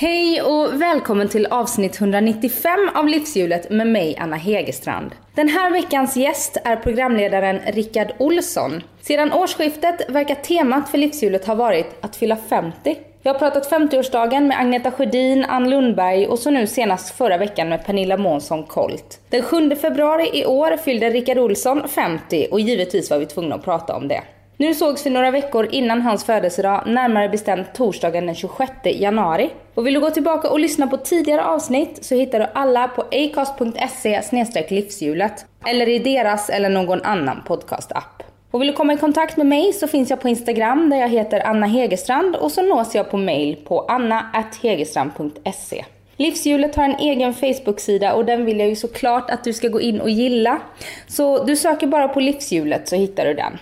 Hej och välkommen till avsnitt 195 av Livshjulet med mig Anna Hegerstrand. Den här veckans gäst är programledaren Rickard Olsson. Sedan årsskiftet verkar temat för Livshjulet ha varit att fylla 50. Jag har pratat 50-årsdagen med Agneta Sjödin, Ann Lundberg och så nu senast förra veckan med Pernilla Månsson Colt. Den 7 februari i år fyllde Rickard Olsson 50 och givetvis var vi tvungna att prata om det. Nu sågs vi några veckor innan hans födelsedag, närmare bestämt torsdagen den 26 januari. Och vill du gå tillbaka och lyssna på tidigare avsnitt så hittar du alla på acast.se livshjulet eller i deras eller någon annan podcastapp. Och vill du komma i kontakt med mig så finns jag på Instagram där jag heter Anna Hegerstrand och så nås jag på mail på anna.hegerstrand.se. Livshjulet har en egen Facebook-sida och den vill jag ju såklart att du ska gå in och gilla. Så du söker bara på Livshjulet så hittar du den.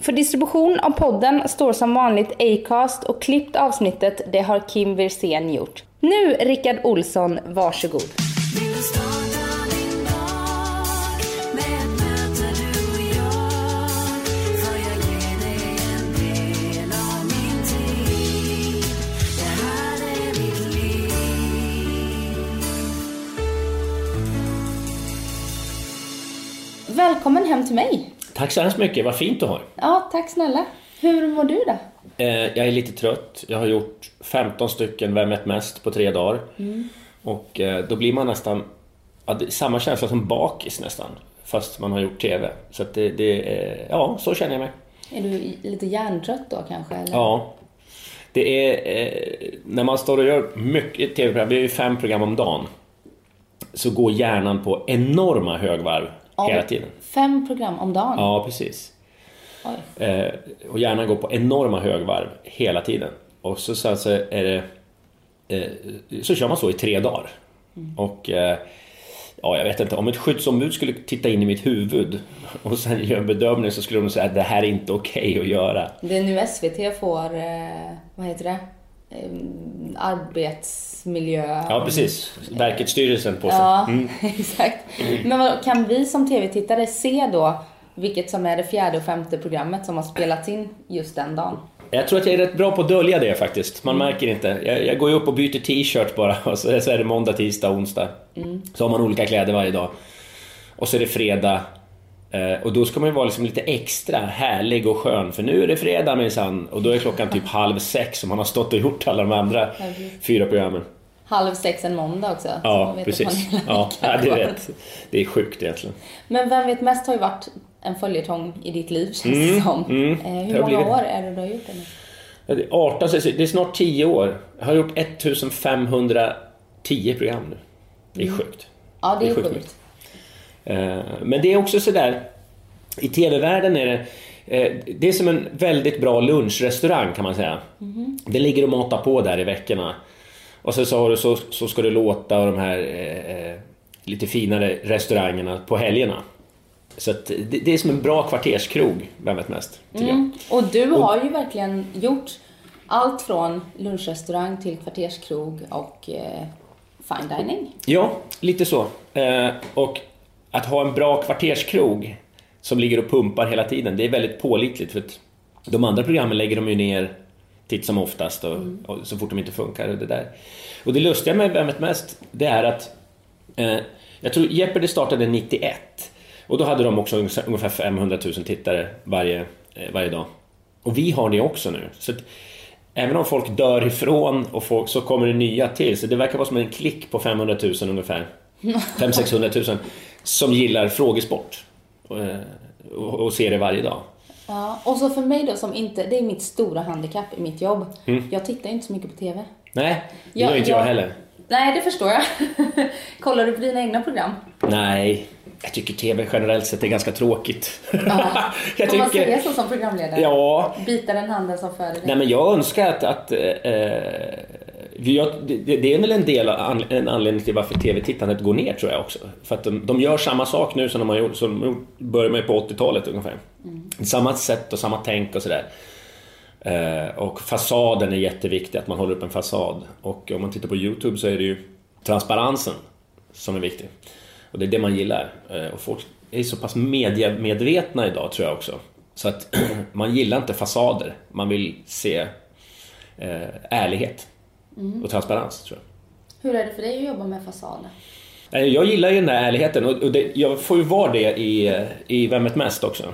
För distribution av podden står som vanligt Acast och klippt avsnittet det har Kim Wirsén gjort. Nu Rickard Olsson, varsågod. Välkommen hem till mig. Tack så hemskt mycket, vad fint du har. Ja, tack snälla. Hur mår du då? Eh, jag är lite trött. Jag har gjort 15 stycken Vem vet mest på tre dagar. Mm. Och eh, då blir man nästan, ja, samma känsla som bakis nästan. Fast man har gjort TV. Så det, det ja, så känner jag mig. Är du lite hjärntrött då kanske? Eller? Ja. Det är, eh, när man står och gör mycket TV-program, vi är ju fem program om dagen. Så går hjärnan på enorma högvarv hela tiden. Fem program om dagen? Ja, precis. Eh, och hjärnan går på enorma högvarv hela tiden. Och så, så, så är det... Eh, så kör man så i tre dagar. Mm. Och... Eh, ja, jag vet inte, om ett skyddsombud skulle titta in i mitt huvud och sen göra en bedömning så skulle de säga att det här är inte okej okay att göra. Det är nu SVT får, eh, vad heter det? Arbetsmiljö... Ja, precis. Verkets styrelsen på sig. Ja, mm. exakt. Men vad, kan vi som tv-tittare se då vilket som är det fjärde och femte programmet som har spelats in just den dagen? Jag tror att jag är rätt bra på att dölja det faktiskt. Man mm. märker inte. Jag, jag, går ju upp och byter t-shirt bara och så, är det måndag, tisdag, onsdag. Mm. Så har man olika kläder varje dag. Och så är det fredag, och då ska man ju vara liksom lite extra härlig och skön för nu är det fredag minsann och då är klockan typ halv sex och man har stått och gjort alla de andra fyra programmen. Halv sex en måndag också. Ja, precis. Ja, ja, det är rätt. Det är sjukt egentligen. Men Vem vet mest har ju varit en följetong i ditt liv känns det mm, som. Mm, eh, hur många år är det du har gjort det nu? Ja, det, är 18, det är snart 10 år. Jag har gjort 1510 program nu. Det är mm. sjukt. Ja, det är, det är sjukt. sjukt. Eh, men det är också sådär, i TV-världen är det eh, det är som en väldigt bra lunchrestaurang kan man säga. Mm. Det ligger och matar på där i veckorna. Och så, så, så, så ska det låta de här eh, lite finare restaurangerna på helgerna. Så det, det, är som en bra kvarterskrog, vem vet mest. Mm. Och du har ju verkligen gjort allt från lunchrestaurang till kvarterskrog och eh, fine dining. Ja, lite så. Eh, och att ha en bra kvarterskrog som ligger och pumpar hela tiden, det är väldigt pålitligt. För de andra programmen lägger de ju ner titt som oftast och, mm. och så fort de inte funkar. Och det, där. och det lustiga med Vem vet mest? Det är att eh, jag tror Jeopardy startade 91 och då hade de också ungefär 500 000 tittare varje, eh, varje dag. Och vi har det också nu. Så att, även om folk dör ifrån och folk, så kommer det nya till. Så det verkar vara som en klick på 500 000 ungefär. 500-600 000 som gillar frågesport och, eh, och, ser det varje dag. Ja, och så för mig då som inte, det är mitt stora handikapp i mitt jobb. Mm. Jag tittar inte så mycket på TV. Nej, det gör inte jag, jag heller. Nej, det förstår jag. Kollar du på dina egna program? Nej, jag tycker TV generellt sett är ganska tråkigt. Ja. jag Får man säga så som programledare? Ja. Bita den handen som föder dig? Nej, men jag önskar att, att jag, det, är väl en del av en anledning till varför tv-tittandet går ner tror jag också. För att de, de gör samma sak nu som de gjort, som de började med på 80-talet ungefär. Mm. Samma sätt och samma tänk och sådär. Eh, och fasaden är jätteviktig, att man håller upp en fasad. Och om man tittar på Youtube så är det ju transparensen som är viktig. Och det är det man gillar. Eh, och folk är så pass mediemedvetna idag tror jag också. Så att man gillar inte fasader, man vill se eh, ärlighet. Och transparens tror jag. Hur är det för dig att jobba med fasader? Jag gillar ju den där ärligheten och det, jag får ju vara det i, i Vem vet mest också.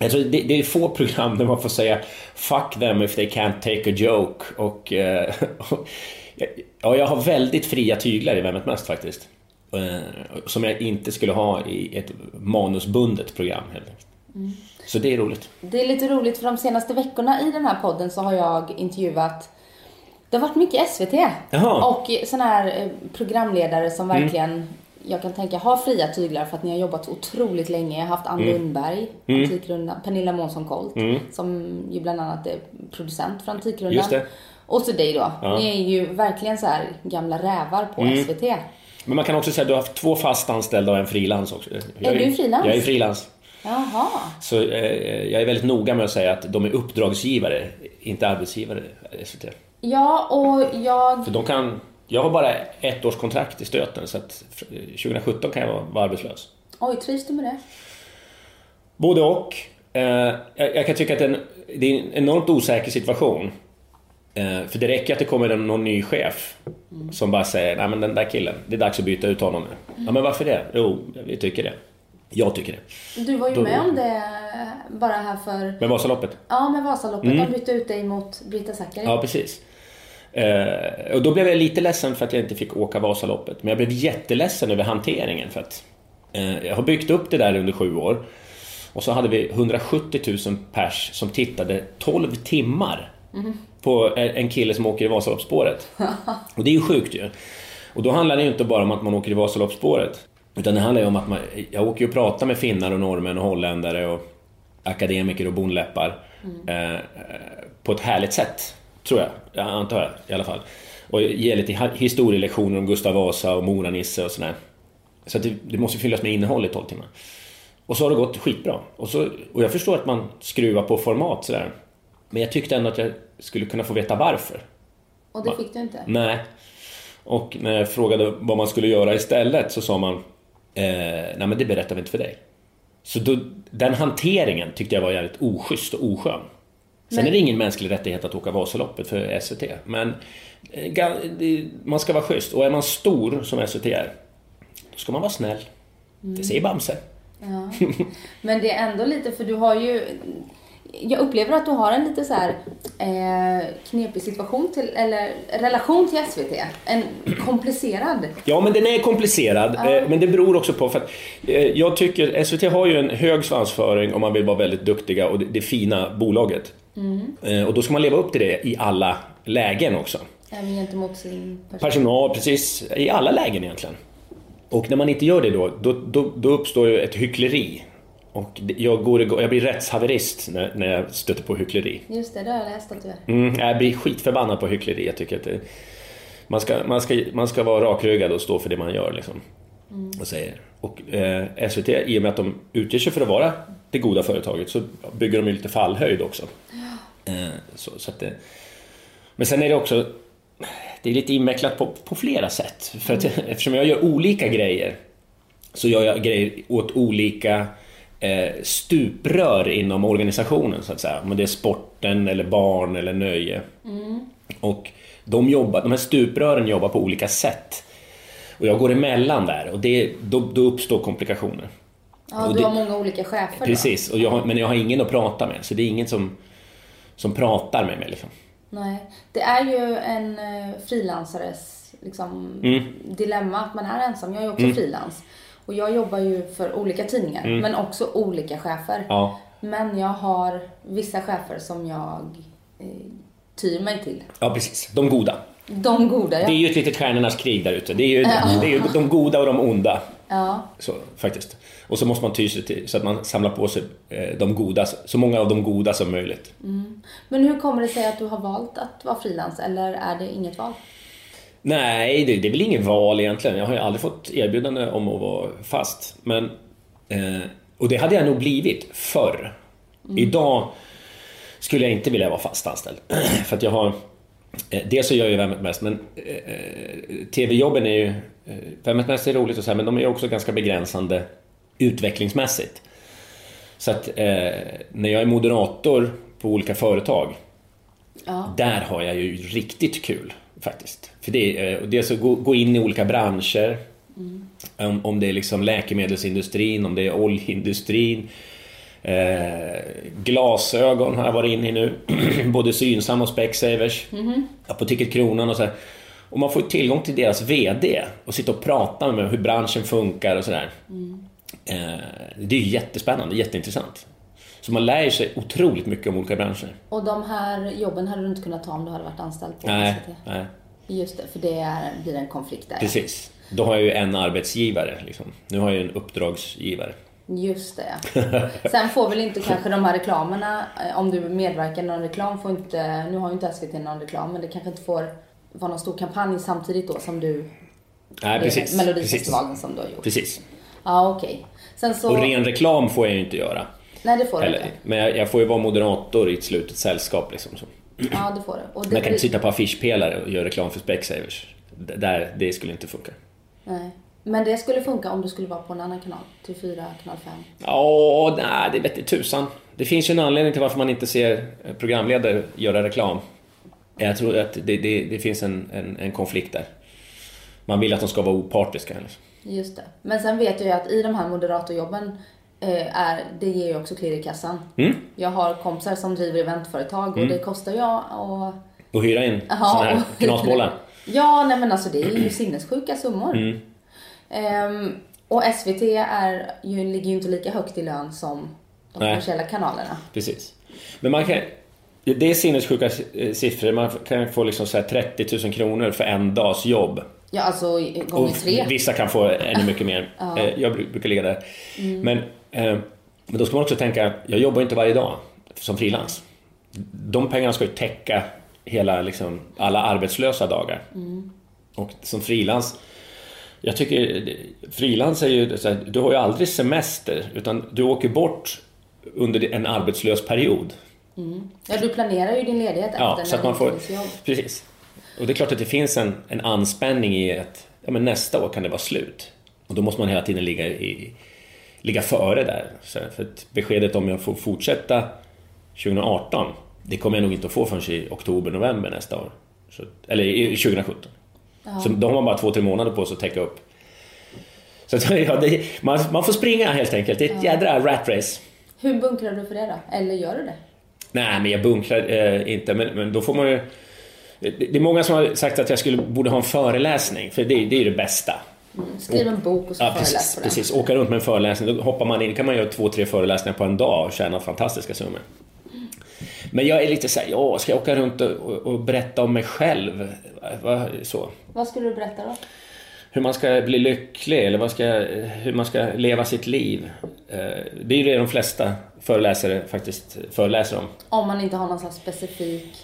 Alltså det, det är få program där man får säga “fuck them if they can't take a joke” och, eh, och ja, jag har väldigt fria tyglar i Vem vet mest faktiskt. Eh, Som jag inte skulle ha i ett manusbundet program helt enkelt. Så det är roligt. Det är lite roligt för de senaste veckorna i den här podden så har jag intervjuat det har varit mycket SVT Jaha. och såna här eh, programledare som verkligen jag kan tänka har fria tyglar för att ni har jobbat otroligt länge. Jag har haft Ann Lundberg, Antikrundan, Pernilla Månsson Colt som ju bland annat är producent för Antikrundan. Just det. Och så dig då. Ni är ju verkligen så här gamla rävar på SVT. Men man kan också säga att du har haft två fast anställda och en frilans också. Jag Är du frilans? Jag är frilans. Jaha. Så eh, jag är väldigt noga med att säga att de är uppdragsgivare, inte arbetsgivare. SVT. Ja, och jag... För de kan, jag har bara ett års kontrakt i stöten så att eh, 2017 kan jag vara, vara arbetslös. Oj, trivs du med det? Både och. Eh, jag, kan tycka att en, det är en enormt osäker situation. Eh, för det räcker att det kommer någon ny chef som bara säger nej men den där killen, det är dags att byta ut honom nu. Ja men varför det? Jo, vi tycker det. Jag tycker det. Du var ju Då- med om det bara här för... Men Vasaloppet? Ja, med Vasaloppet. De bytte ut dig mot Brita Zackari. Ja, precis. Eh, och då blev jag lite ledsen för att jag inte fick åka Vasaloppet. Men jag blev jätteledsen över hanteringen för att eh, jag har byggt upp det där under sju år. Och så hade vi 170 000 pers som tittade 12 timmar på en kille som åker i Vasaloppsspåret. Och det är ju sjukt ju. Och då handlar det ju inte bara om att man åker i Vasaloppsspåret. Utan det handlar ju om att man, jag åker och pratar med finnar och norrmän och holländare och akademiker och bondläppar. Eh, på ett härligt sätt, tror jag. jag. Antar jag i alla fall. Och ger lite hi- historielektioner om Gustav Vasa och Mora-Nisse och sådär. Så att det, det måste fyllas med innehåll i 12 timmar. Och så har det gått skitbra. Och, så, och jag förstår att man skruvar på format sådär. Men jag tyckte ändå att jag skulle kunna få veta varför. Och det fick du inte? Nej. Och när jag frågade vad man skulle göra istället så sa man eh, Nej men det berättar vi inte för dig. Så då, den hanteringen tyckte jag var jävligt oschysst och oskön. Sen är det ingen mänsklig rättighet att åka Vasaloppet för SVT. Men eh, man ska vara schysst. Och är man stor som SVT är, då ska man vara snäll. Det säger Bamse. Ja. Men det är ändå lite, för du har ju... Jag upplever att du har en lite så här eh, knepig situation till, eller relation till SVT. En komplicerad. Ja, men den är komplicerad. eh, Men det beror också på för att eh, jag tycker SVT har ju en hög svansföring om man vill vara väldigt duktiga och det, det fina bolaget. Eh, Och då ska man leva upp till det i alla lägen också. Även gentemot sin person. Personal, precis. I alla lägen egentligen. Och när man inte gör det då, då, då, då uppstår ju ett hyckleri. Och jag, går, jag blir rättshaverist när, när jag stöter på hyckleri. Just det, det har jag läst att du är. Mm, jag blir skitförbannad på hyckleri. Jag tycker att det, man, ska, man, ska, man ska vara rakryggad och stå för det man gör. Liksom, och, säger. och eh, SVT, i och med att de utger sig för att vara det goda företaget, så bygger de ju lite fallhöjd också. Eh, så, så att det, men sen är det också det är lite invecklat på, på flera sätt. För att, eftersom jag gör olika grejer så gör jag grejer åt olika eh, stuprör inom organisationen så att säga. Om det är sporten eller barn eller nöje. Och de, jobbar, de här stuprören jobbar på olika sätt. Och jag går emellan där och det, då, då uppstår komplikationer. Ja, Och du det- har många olika chefer då. Precis, och jag men jag har ingen att prata med. Så det är ingen som, som pratar med mig. Liksom. Nej. Det är ju en eh, frilansares liksom, Mm. dilemma att man är ensam. Jag är också frilans. Och jag jobbar ju för olika tidningar, men också olika chefer. Mm. Ja. Men jag har vissa chefer som jag eh, tyr mig till. ja, precis. De goda. De goda, Det ja. är ju ett litet stjärnornas krig där ute. Det är ju, det är ju de goda och de onda. Ja. Så, faktiskt. Och så måste man ty sig till så att man samlar på sig eh, de goda, så många av de goda som möjligt. Men hur kommer det sig att du har valt att vara frilans, eller är det inget val? Nej, det, det är väl inget val egentligen. Jag har ju aldrig fått erbjudande om att vara fast. Men, eh, och det hade jag nog blivit förr. Idag skulle jag inte vilja vara fast anställd. För att jag har... Eh, dels så gör jag Vem mest, men eh, TV-jobben är ju... Eh, vet mest är roligt och så här, men de är också ganska begränsande utvecklingsmässigt. Så att eh, när jag är moderator på olika företag Ja. där har jag ju riktigt kul. faktiskt. För det är, eh, dels att gå, gå in i olika branscher. Om, om det är liksom läkemedelsindustrin, om det är oljeindustrin. Eh, glasögon har jag varit inne i nu. Både Synsam och Specsavers. Apoteket Kronan och så här. Och man får tillgång till deras VD och sitta och prata med hur branschen funkar och sådär. Eh, det är jättespännande, jätteintressant. Så man lär sig otroligt mycket om olika branscher. Och de här jobben hade du inte kunnat ta om du hade varit anställd på Nej, SVT? nej, Just det, för det blir en konflikt där. precis. Då har jag ju en arbetsgivare. Liksom. Nu har jag ju en uppdragsgivare. Just det. Sen får väl inte kanske de här reklamerna, eh, om du medverkar i någon reklam, får inte, nu har ju inte SVT någon reklam, men det kanske inte får vara någon stor kampanj samtidigt då som du, Nej, precis. Melodifestivalen som du har gjort. Precis. Ja, okej. Sen så, Och ren reklam får jag ju inte göra. nej det får du Eller, inte. men jag, jag får ju vara moderator i ett slutet sällskap. Liksom, så. Ja, det får du. Och Men det jag kan inte sitta på affischpelare och göra reklam för Specsavers. Där, det skulle inte funka. Nej. Men det skulle funka om du skulle vara på en annan kanal, TV4, kanal 5. Ja, nej, det vete tusan. Det finns ju en anledning till varför man inte ser programledare göra reklam. Jag tror att det, det, det finns en, en, en konflikt där. Man vill att de ska vara opartiska. Liksom. Just det. Men sen vet jag ju att i de här moderatorjobben eh, är, det ger ju också klirr i kassan. Mm. Jag har kompisar som driver eventföretag och det kostar ju och Och hyra in Jaha, såna här knasbollar. Ja, nej men alltså det är ju sinnessjuka summor. Mm. Ehm, och SVT är ju, ligger ju inte lika högt i lön som de Nej. kommersiella kanalerna. Precis. Men man kan... Det är sinnessjuka eh, siffror. Man kan få liksom så här 30 000 kronor för en dags jobb. Ja, alltså gånger Och tre. vissa kan få ännu mycket mer. Eh, Jag bru- brukar ligga där. Mm. Men, eh, men då ska man också tänka, jag jobbar inte varje dag som frilans. De pengarna ska ju täcka hela, liksom, alla arbetslösa dagar. Mm. Och som frilans, jag tycker frilans är ju du har ju aldrig semester utan du åker bort under en arbetslös period. Ja, du planerar ju din ledighet efter Ja, så att man får, precis. Och det är klart att det finns en, en anspänning i att ja, men nästa år kan det vara slut. Och då måste man hela tiden ligga, i, ligga före där. Så, för beskedet om jag får fortsätta 2018, det kommer jag nog inte att få förrän i oktober, november nästa år. Så, eller i 2017. Så då har man bara två, tre månader på sig att täcka upp. Så att, ja, det, man, man får springa helt enkelt. Det är ett jädra rat race. Hur bunkrar du för det då? Eller gör du det? Nej, men jag bunkrar eh, inte. Men, men då får man ju... Det, är många som har sagt att jag skulle, borde ha en föreläsning, för det, det är ju det bästa. Skriv en bok och så Ja, föreläs precis, på den. precis. Åka runt med en föreläsning, då hoppar man in, kan man göra två, tre föreläsningar på en dag och tjäna fantastiska summor. Men jag är lite såhär, ja, ska jag åka runt och, och, och berätta om mig själv? Så. Vad skulle du berätta då? Hur man ska bli lycklig eller ska, hur man ska leva sitt liv. Eh, Det är ju det de flesta föreläsare faktiskt föreläser om. Om man inte har någon slags specifik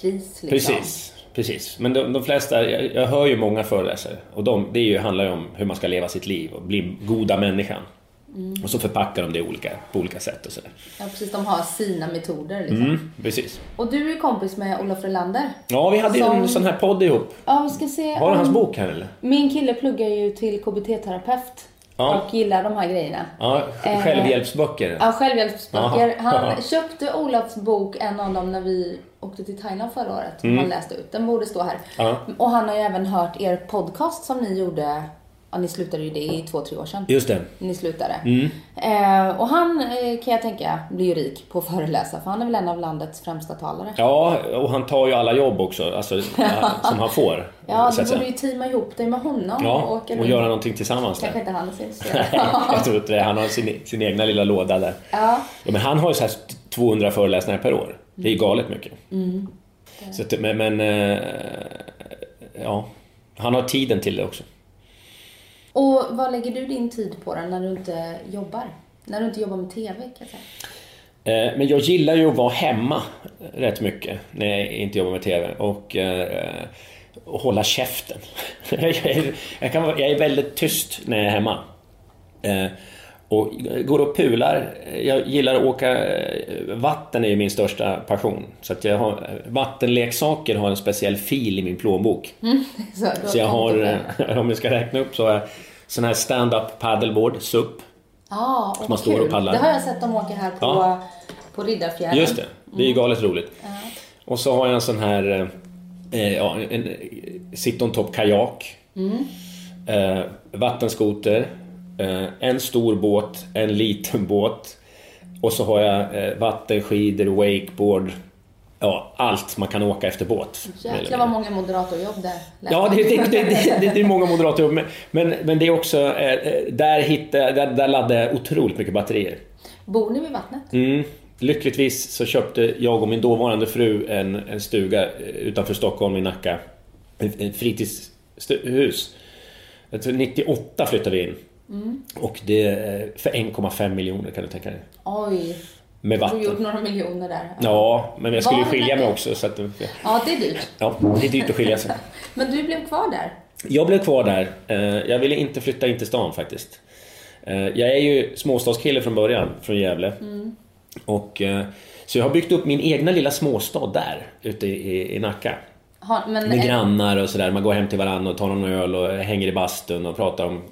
kris liksom. Precis, precis. Men de, de flesta, jag, jag hör ju många föreläsare och de, det är ju, handlar ju om hur man ska leva sitt liv och bli goda människan. Och så förpackar de det olika, på olika sätt och sådär. Ja, precis. De har sina metoder liksom. Mm, precis. Och du är kompis med Olof Relander. Ja, vi hade ju en Som- sån här podd ihop. Ja, vi ska se. Har du hans bok här eller? Min kille pluggar ju till KBT-terapeut. Ja. Och gillar de här grejerna. Ja, Eh, självhjälpsböcker. Ja, självhjälpsböcker. Jaha. Han köpte Olofs bok, en av dem, när vi åkte till Thailand förra året. Som han läste ut. Den borde stå här. Mm. Ja. Och han har ju även hört er podcast som ni gjorde. Ja, ni slutade ju det i två, tre år sedan. Just det. Ni slutade. Mm. Eh, och han eh, kan jag tänka blir ju rik på att föreläsa. För han är väl en av landets främsta talare. Ja, och han tar ju alla jobb också, alltså, som han får. Ja, så du borde ju teama ihop dig med honom Ja, och åka och göra någonting tillsammans där. Kanske inte han är så intresserad. jag tror inte det. Han har sin, sin egna lilla låda där. ja. Ja, men han har ju så här 200 föreläsningar per år. Det är galet mycket. Mm. Så men, men eh, ja, han har tiden till det också. Och vad lägger du din tid på då när du inte jobbar? När du inte jobbar med TV kan jag. Eh, Men jag gillar ju att vara hemma eh, rätt mycket när jag inte jobbar med TV och, eh, och hålla käften. jag, är, jag, kan, vara- jag är väldigt tyst när jag är hemma. Eh, och går och pular. Jag gillar att åka... eh, Vatten är ju min största passion. Så att jag har, vattenleksaker har en speciell fil i min plånbok. Så, du Så jag har, eh, om jag ska räkna upp så har jag sån här stand-up paddleboard, SUP. Ja, och man står och paddlar. Det har jag sett dem åka här på, Ja. på Riddarfjärden. Just det, det är ju galet roligt. Och så har jag en sån här Eh, ja, en eh, sit-on-top kajak. Eh, vattenskoter. Eh, en stor båt, en liten båt. Och så har jag eh, vattenskidor, wakeboard. Ja, allt man kan åka efter båt. Jäklar vad många moderatorjobb det Ja, det, det, det, det, är många moderater men, men, men det är också, eh, där, hittar, där, där laddar jag otroligt mycket batterier. Bor ni vid vattnet? Mm. Lyckligtvis så köpte jag och min dåvarande fru en, en stuga utanför Stockholm i Nacka. Ett, fritidshus. Jag tror 98 flyttade vi in. Och det är för 1,5 miljoner kan du tänka dig. Oj, Med du har gjort vatten. några miljoner där. Ja, men jag skulle ju skilja mig också. Så att, Ja, det är dyrt. ja, det är dyrt att skilja sig. Men du blev kvar där? Jag blev kvar där. Eh, Jag ville inte flytta in till stan faktiskt. Eh, Jag är ju småstadskille från början, från Gävle. Och, eh, så jag har byggt upp min egna lilla småstad där, ute i, i Nacka. Har, men, Med grannar och sådär. Man går hem till varandra och tar någon öl och hänger i bastun och pratar om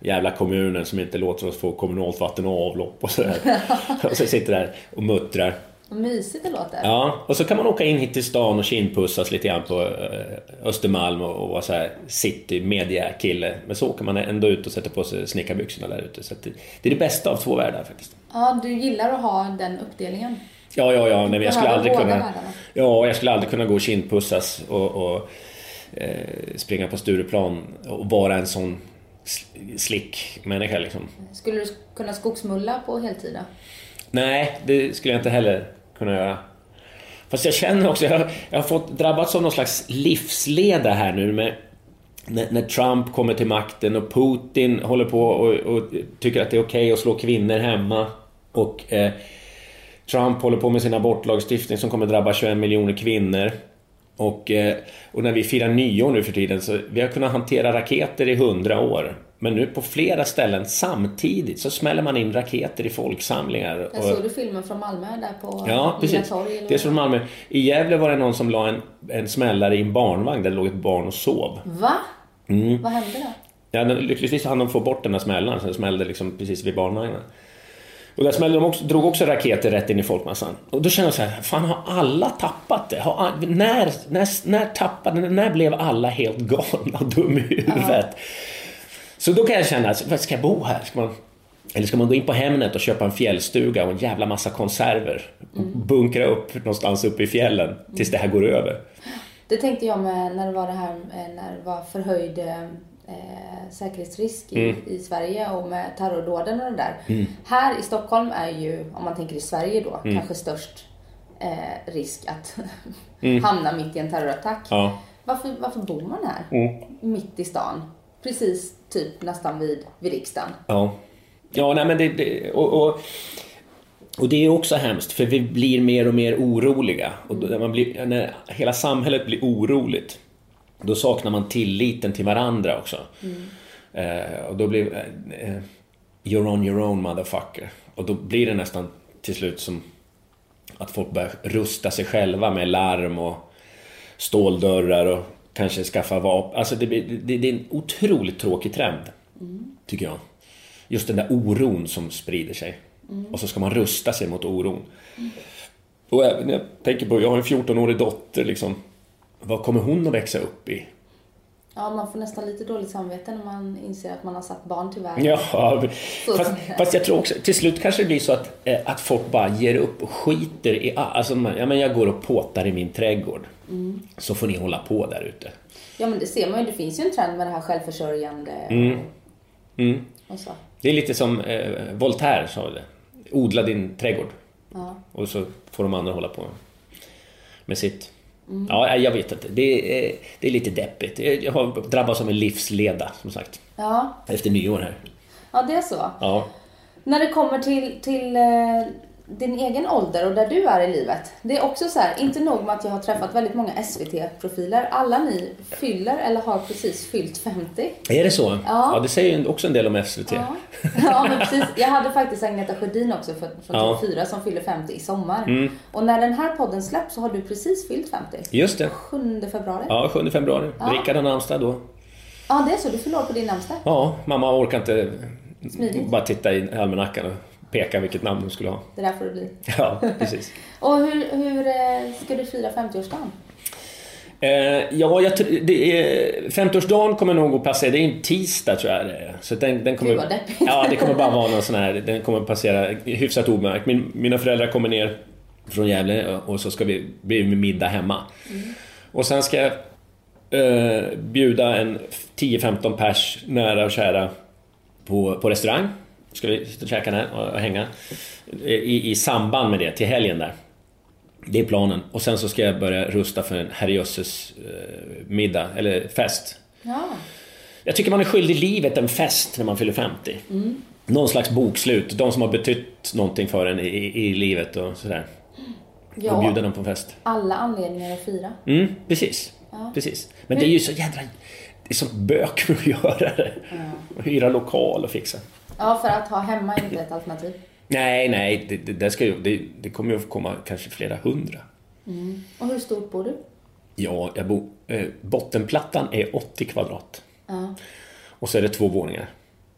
jävla kommunen som inte låter oss få kommunalt vatten och avlopp och sådär. och så sitter där och muttrar. Vad mysigt det låter. Ja, och så kan man åka in hit till stan och kindpussas lite grann på eh, Östermalm och, och vara så här city media kille. Men så åker man ändå ut och sätter på sig snickarbyxorna där ute. Så det, det är det bästa av två världar faktiskt. Ja, du gillar att ha den uppdelningen. Ja, ja, ja. Nej, men jag skulle aldrig kunna... världarna. Ja, jag skulle aldrig kunna gå och kindpussas och, och eh, springa på Stureplan och vara en sån slick människa liksom. Skulle du kunna skogsmulla på heltid då? Nej, det skulle jag inte heller kunna göra. Fast jag känner också, jag har, jag har fått drabbats av någon slags livsleda här nu med när, när Trump kommer till makten och Putin håller på och, och tycker att det är okej att slå kvinnor hemma. Och eh, Trump håller på med sin abortlagstiftning som kommer drabba 21 miljoner kvinnor. Och, eh, och när vi firar nyår nu för tiden så vi har kunnat hantera raketer i hundra år. Men nu på flera ställen samtidigt så smäller man in raketer i folksamlingar. Jag såg du filmen från Malmö där på Ja, precis. Torg? Det är från Malmö. I Gävle var det någon som la en, en smällare i en barnvagn där det låg ett barn och sov. Va? Mm. Vad hände då? Ja, lyckligtvis hann de få bort den här smällan, så den smällde liksom precis vid barnvagnen. Och där smällde de också, drog också raketer rätt in i folkmassan. Och då kände jag så här, fan har alla tappat det? Har, när, när, när tappade, när blev alla helt galna och dum i huvudet? Så då kan jag känna, vad ska jag bo här? Ska man, eller ska man gå in på Hemnet och köpa en fjällstuga och en jävla massa konserver? Och bunkra upp någonstans uppe i fjällen tills det här går över. Det tänkte jag med när det var det här eh, när det var förhöjd eh, säkerhetsrisk i, Mm. i Sverige och med terrordåden och det där. Här i Stockholm är ju, om man tänker i Sverige då, Mm. kanske störst eh, risk att hamna mitt i en terrorattack. Ja. Varför, varför bor man här? Mm. Mitt i stan. Precis typ nästan vid, vid riksdagen. Ja, ja nej, men det, det och, och, och det är också hemskt för vi blir mer och mer oroliga. Och man blir, när hela samhället blir oroligt då saknar man tilliten till varandra också. Eh, och då blir eh, eh, You're on your own motherfucker. Och då blir det nästan till slut som att folk börjar rusta sig själva med larm och ståldörrar och kanske skaffa vapen. Alltså det, blir- det, det är en otroligt tråkig trend, tycker jag. Just den där oron som sprider sig. Och så ska man rusta sig mot oron. Och även när jag tänker på, jag har en 14-årig dotter liksom. Vad kommer hon att växa upp i? Ja, man får nästan lite dåligt samvete när man inser att man har satt barn till världen. Ja, fast, fast jag tror också, till slut kanske det blir så att, eh, att folk bara ger upp och skiter i all- alltså, ja, men jag går och påtar i min trädgård. Så får ni hålla på där ute. Ja, men det ser man ju. Det finns ju en trend med det här självförsörjande Mm. så. Det är lite som eh, Voltaire sa det. Odla din trädgård. Ja. Och så får de andra hålla på med sitt. Ja, nej, jag vet inte. Det är, det är lite deppigt. Jag har drabbats av en livsleda, som sagt. Ja, Efter nyår här. ja, det är så. Ja. När det kommer till, till eh, din egen ålder och där du är i livet. Det är också så här, inte nog med att jag har träffat väldigt många SVT-profiler. Alla ni fyller eller har precis fyllt 50. Är det så? Ja. det säger ju också en del om SVT. Ja, ja men precis. Jag hade faktiskt Agneta Sjödin också från Ja. Mm. TV4 som fyller 50 i sommar. Och när den här podden släpps så har du precis fyllt 50. Just det. 7 februari. Ja, 7 februari. Ja. Rickard har namnsdag då. Ja, det är så. Du fyller på din namnsdag. Ja, mamma orkar inte Smidigt. bara titta i almanackan peka vilket namn hon skulle ha. Det är därför det blir. Ja, precis. Och hur, hur eh, ska du fira 50-årsdagen? Eh, ja, jag, det är, 50-årsdagen kommer nog att passera, det är en tisdag tror jag det. Så den, den kommer, deppigt. ja, det kommer bara vara någon sån här, den kommer passera hyfsat omärkt. Min, mina föräldrar kommer ner från Gävle och så ska vi bli med middag hemma. Och sen ska jag eh, bjuda en 10-15 pers nära och kära på, på restaurang. Ska vi sitta och käka där och, och hänga. I, I samband med det, till helgen där. Det är planen. Och sen så ska jag börja rusta för en herrejösses eh, middag, eller fest. Ja. Jag tycker man är skyldig livet en fest när man fyller 50. Någon slags bokslut, de som har betytt någonting för en i, i, livet och sådär. Och Ja, bjuda dem på en fest. alla anledningar att fira. Mm, precis. precis. Men det är ju så jädra... Det är så bök med att göra det. Och hyra lokal och fixa. Ja, för att ha hemma är inte ett alternativ. Nej, nej, det, det, det, ska ju, det, det kommer ju att komma kanske flera hundra. Och hur stort bor du? Ja, jag bor, eh, bottenplattan är 80 kvadrat. Ja. Och så är det två våningar.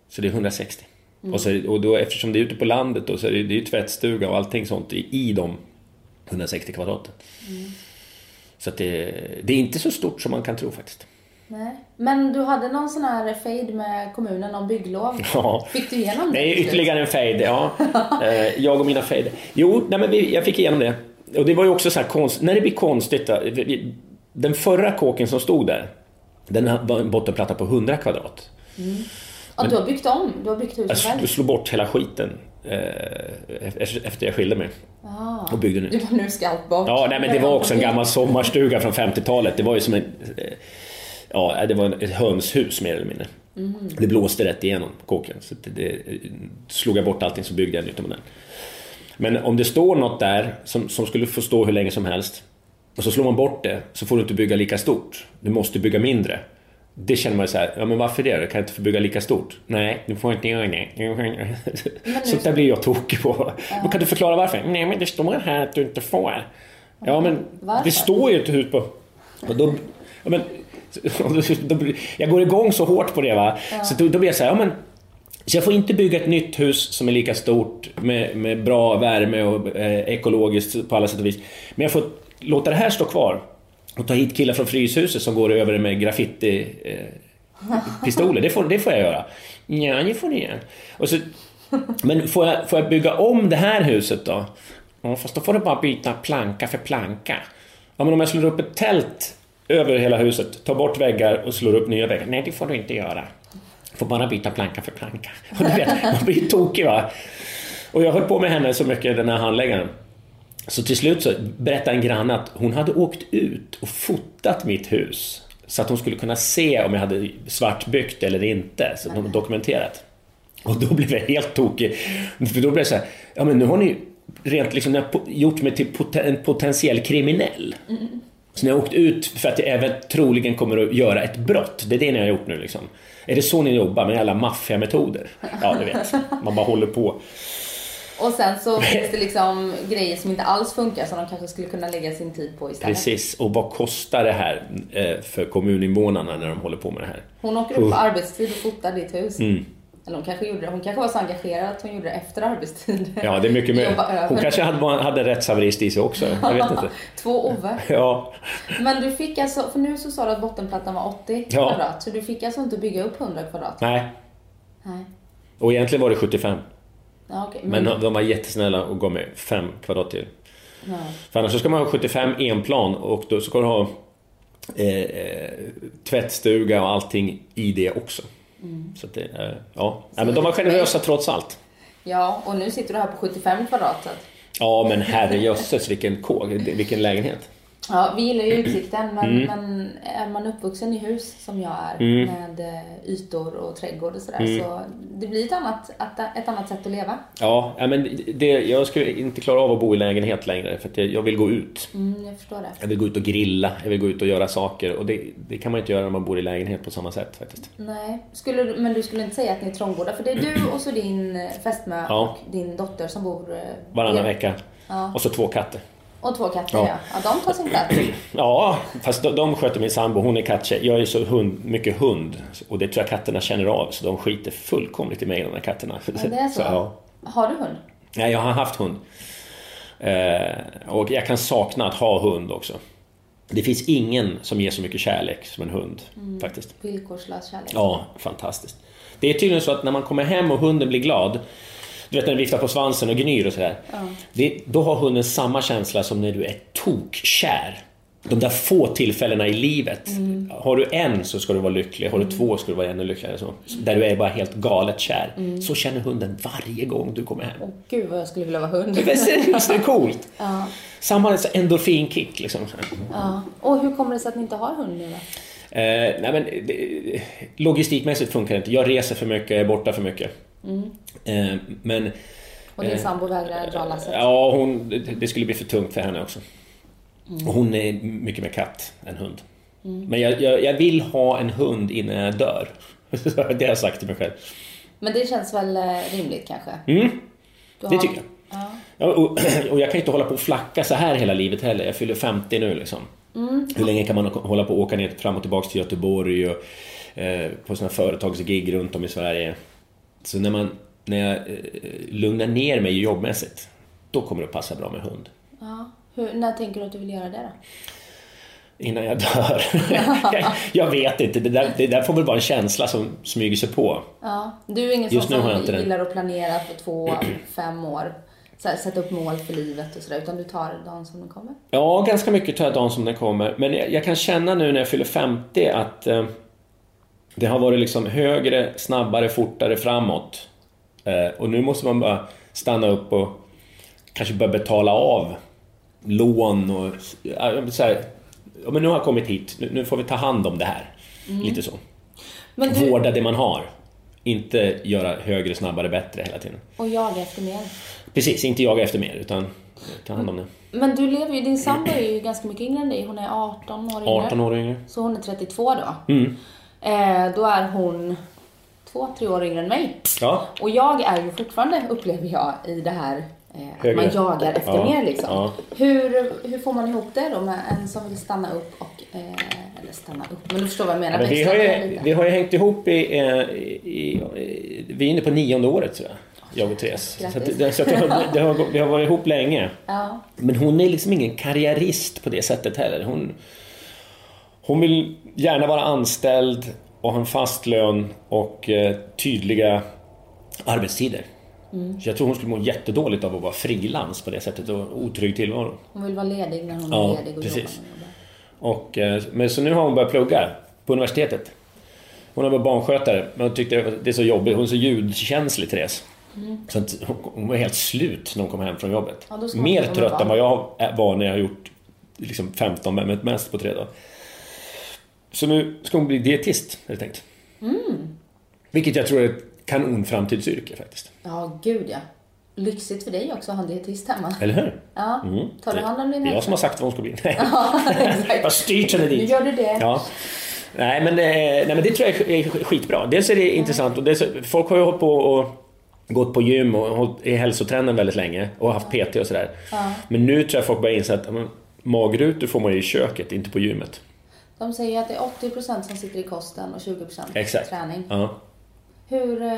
Så det är 160. Och, så, och då, eftersom det är ute på landet då, så är det, det är ju tvättstuga och allting sånt i, i de 160 kvadraten. Så att det, det är inte så stort som man kan tro faktiskt. Nej. Men du hade någon sån här fade med kommunen om bygglov. Ja. Fick du igenom det? Slut? ytterligare en fade, ja. Eh, jag och mina fade. Jo, nej, men vi, jag fick igenom det. Och det var ju också så här konst, när det blir konstigt. Då, den förra kåken som stod där, den var en bottenplatta på 100 kvadrat. Ja, du har byggt om? Du har byggt huset Jag själv? sl- slog bort hela skiten eh, efter jag skilde mig. Ja. Och byggde Du nytt. bara, nu ska allt bort. Ja, nej, men det var också en gammal sommarstuga från 50-talet. Det var ju som en... Ja, det var ett hönshus mer eller mindre. Det blåste rätt igenom kåken. Så det, det, slog jag bort allting så byggde jag om den. Men om det står något där som, som skulle få stå hur länge som helst och så slår man bort det så får du inte bygga lika stort. Du måste bygga mindre. Det känner man ju så här, ja men varför det? Jag kan inte få bygga lika stort. Nej, du får inte göra det. Sånt där blir jag tokig på. Men kan du förklara varför? Nej, men det står här att du inte får. Ja, men Varför? det står ju ett hus på... Och då, ja, men, jag går igång så hårt på det va. Så då, då blir jag så här, ja men så jag får inte bygga ett nytt hus som är lika stort med, med bra värme och eh, ekologiskt på alla sätt och vis. Men jag får låta det här stå kvar och ta hit killar från Fryshuset som går över med graffiti eh, pistoler. Det får, det får jag göra. Ja, det får ni göra. Och så, men får jag, får jag bygga om det här huset då? Ja, fast då får du bara byta planka för planka. Ja, men om jag slår upp ett tält över hela huset, tar bort väggar och slår upp nya väggar. Nej, det får du inte göra. Du Får bara byta planka för planka. Och du vet, man blir ju tokig va. Och jag höll på med henne så mycket, den här handläggaren. Så till slut så berättade en granne att hon hade åkt ut och fotat mitt hus. Så att hon skulle kunna se om jag hade svartbyggt eller inte. Så hon dokumenterat. Och då blev jag helt tokig. För då blev det så här, ja men nu har ni rent liksom, gjort mig till en potentiell kriminell. Mm. Så ni har åkt ut för att jag även troligen kommer att göra ett brott. Det är det ni har gjort nu liksom. Är det så ni jobbar med alla maffiametoder? Ja, du vet. Man bara håller på. Och sen så finns det liksom grejer som inte alls funkar som de kanske skulle kunna lägga sin tid på istället. Precis, och vad kostar det här eh, för kommuninvånarna när de håller på med det här? Hon åker upp på arbetstid och fotar ditt hus. Mm. Eller hon kanske gjorde det. Hon kanske var så engagerad att hon gjorde det efter arbetstid. Ja, det är mycket över. Hon kanske hade, hade rättshaverist i sig också, jag vet inte. Två Ove. Ja, Men du fick alltså, för nu så sa du att bottenplattan var 80 Ja. kvadrat. Så du fick alltså inte bygga upp 100 kvadrat? nej. Nej. Och egentligen var det 75. Ja, okej. Men de var jättesnälla och gav mig 5 kvadrat till. ja. För annars så ska man ha 75 enplan och då ska du ha eh, eh, tvättstuga och allting i det också. Mm. Så det, ja. ja, men de var generösa trots allt. ja, och nu sitter du här på 75 kvadrat. Så Ja, men herrejösses vilken kåk, vilken lägenhet. Ja, vi gillar ju utsikten, men, Mm. men är man uppvuxen i hus som jag är Mm. med eh, ytor och trädgård och sådär så det blir ett annat, ett, annat sätt att leva. Ja, men det, jag skulle inte klara av att bo i lägenhet längre för jag, vill gå ut. Mm, jag förstår det. Jag vill gå ut och grilla, jag vill gå ut och göra saker och det, det kan man inte göra när man bor i lägenhet på samma sätt faktiskt. Nej, skulle, men du skulle inte säga att ni är trångbodda? För det är du och så din eh, fästmö Ja. och din dotter som bor... eh, Varannan vecka. Ja. Och så två katter. Och två katter Ja. ja. ja. de tar sin plats. Ja, fast de, de sköter min sambo, hon är katttjej. Jag är så hund, mycket hund och det tror jag katterna känner av så de skiter fullkomligt i mig de här katterna. Ja, det är så? ja. Har du hund? Nej, jag har haft hund. Eh, och jag kan sakna att ha hund också. Det finns ingen som ger så mycket kärlek som en hund Mm. faktiskt. Villkorslös kärlek. Ja, fantastiskt. Det är tydligen så att när man kommer hem och hunden blir glad, du vet när den viftar på svansen och gnyr och sådär. Det, då har hunden samma känsla som när du är tokkär. De där få tillfällena i livet. Har du en så ska du vara lycklig, har du två ska du vara ännu lyckligare. Så. Där du är bara helt galet kär. Så känner hunden varje gång du kommer hem. Åh gud vad jag skulle vilja vara hund. Visst är det coolt? Ja. Samma endorfinkick liksom. ja. Och hur kommer det sig att ni inte har hund nu då? Eh, nej men, det, logistikmässigt funkar det inte. Jag reser för mycket, jag är borta för mycket. Eh, men Och din Eh, sambo vägrar dra lasset? ja, hon, det, skulle bli för tungt för henne också. Och hon är mycket mer katt än hund. Men jag, jag, jag vill ha en hund innan jag dör. det har jag sagt till mig själv. Men det känns väl eh, rimligt kanske? Mm, det tycker jag. Ja. Ja, och, och jag kan inte hålla på och flacka så här hela livet heller. Jag fyller 50 nu liksom. Hur länge kan man hålla på och åka ner fram och tillbaka till Göteborg och eh, på sådana företagsgig runt om i Sverige. Så när, man, när jag eh, lugnar ner mig jobbmässigt, då kommer det att passa bra med hund. Ja. Hur, när tänker du att du vill göra det då? Innan jag dör. jag, jag vet inte, det där, det där får väl vara en känsla som smyger sig på. Ja. Du är ingen Just sån som gillar att planera för två, fem år. Sätta upp mål för livet och sådär. Utan du tar dagen som den kommer. Ja, ganska mycket tar jag dagen som den kommer. Men jag, jag kan känna nu när jag fyller 50 att eh, det har varit liksom högre, snabbare, fortare framåt. Eh, och nu måste man bara stanna upp och kanske börja betala av lån och så här, ja, men nu har jag kommit hit, nu, får vi ta hand om det här. Lite så. Men du, Vårda det man har. Inte göra högre, snabbare, bättre hela tiden. och jaga efter mer. Precis, inte jaga efter mer utan ta hand om det. Men du lever ju, din sambo är ju ganska mycket yngre än dig. Hon är 18 år yngre. 18 år yngre. Så hon är 32 då. Mm. Eh, då är hon två, tre år yngre än mig. Ja, Och jag är ju fortfarande, upplever jag, i det här eh, att man jagar efter Ja, mer liksom. ja. Hur, hur får man ihop det då med en som vill stanna upp och, eh, eller stanna upp, men du förstår vad jag menar. men vi, har ju, vi har ju hängt ihop i, eh, i, i... Vi är inne på nionde året tror jag. Jag och Therese. Så, att, Grattis. det, så att det har, det har, vi har varit ihop länge. Men hon är liksom ingen karriärist på det sättet heller. Hon, hon vill gärna vara anställd och ha en fast lön och eh, tydliga arbetstider. Mm. Så jag tror hon skulle må jättedåligt av att vara frilans på det sättet och otrygg tillvaro. Hon vill vara ledig när hon Ja, är ledig och precis. jobbar. Och, eh, men så nu har hon börjat plugga på universitetet. Hon har varit barnskötare, men hon tyckte det är så jobbigt. Hon är så ljudkänslig, Therese. Så att hon, var helt slut när hon kom hem från jobbet. Ja, Mer trött än vad jag var när jag har gjort liksom 15 men mest på tre dagar. Så nu ska hon bli dietist, jag tänkt. Mm. Vilket jag tror är ett kanon framtidsyrke faktiskt. Ja, gud ja. Lyxigt för dig också att ha en dietist hemma. Eller hur? Ja. Tar du hand om din Det är jag som har sagt vad hon ska bli. Nej. exakt. jag har styrt henne Nu dit. gör du det. Ja. Nej men, eh, nej men det tror jag är skitbra. Dels är det intressant och dels, folk har ju hållit på och gått på gym och hållit i hälsotrenden väldigt länge och haft PT och sådär. Men nu tror jag folk börjar inse att ja, men, magrutor får man ju i köket, inte på gymmet. De säger att det är 80% som sitter i kosten och 20% Exakt. träning. Ja. Hur eh,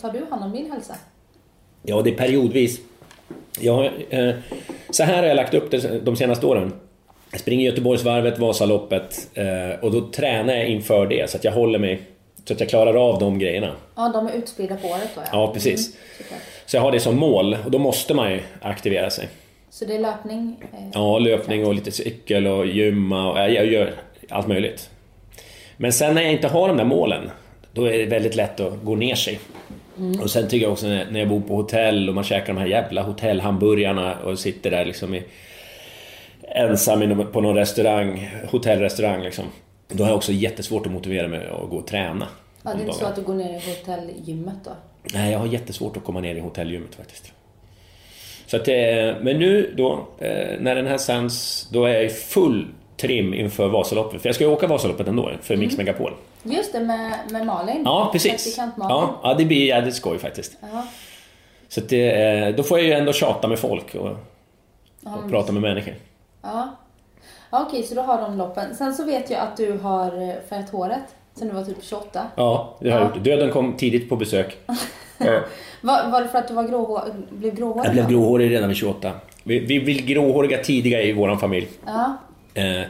tar du hand om din hälsa? Ja, det är periodvis. Jag, eh, så här har jag lagt upp det de senaste åren. Jag springer Göteborgsvarvet, Vasaloppet eh, och då tränar jag inför det så att jag håller mig så att jag klarar av de grejerna. Ja, de är utspridda på året då ja. Ja, precis. Mm. Så jag har det som mål och då måste man ju aktivera sig. Så det är löpning? Eh, Ja, löpning och lite cykel och gymma och jag gör allt möjligt. Men sen när jag inte har de där målen, då är det väldigt lätt att gå ner sig. Och sen tycker jag också när jag bor på hotell och man käkar de här jävla hotellhamburgarna och sitter där liksom i, ensam på någon restaurang, hotellrestaurang liksom. Då har jag också jättesvårt att motivera mig att gå och träna. ja, det är inte så att du går ner i hotellgymmet då? Nej, jag har jättesvårt att komma ner i hotellgymmet faktiskt. Så att, eh, men nu då, eh, när den här sänds, då är jag i full trim inför Vasaloppet. För jag ska ju åka Vasaloppet ändå, för Mix Megapol. Just det, med, med Malin. Ja, precis. Malin. Ja, ja, det blir jävligt skoj faktiskt. Ja. Så det, eh, då får jag ju ändå tjata med folk och, och prata med människor. Ja. ja Okej, så du har de loppen. Sen så vet jag att du har eh, färgat håret sen du var typ 28. Ja, det har jag Ja. gjort. Döden kom tidigt på besök. Var, var det för att du var gråhår, blev gråhårig? Jag blev då? gråhårig redan vid 28. Vi, vi vill gråhåriga tidiga i vår familj. Ja. Eh,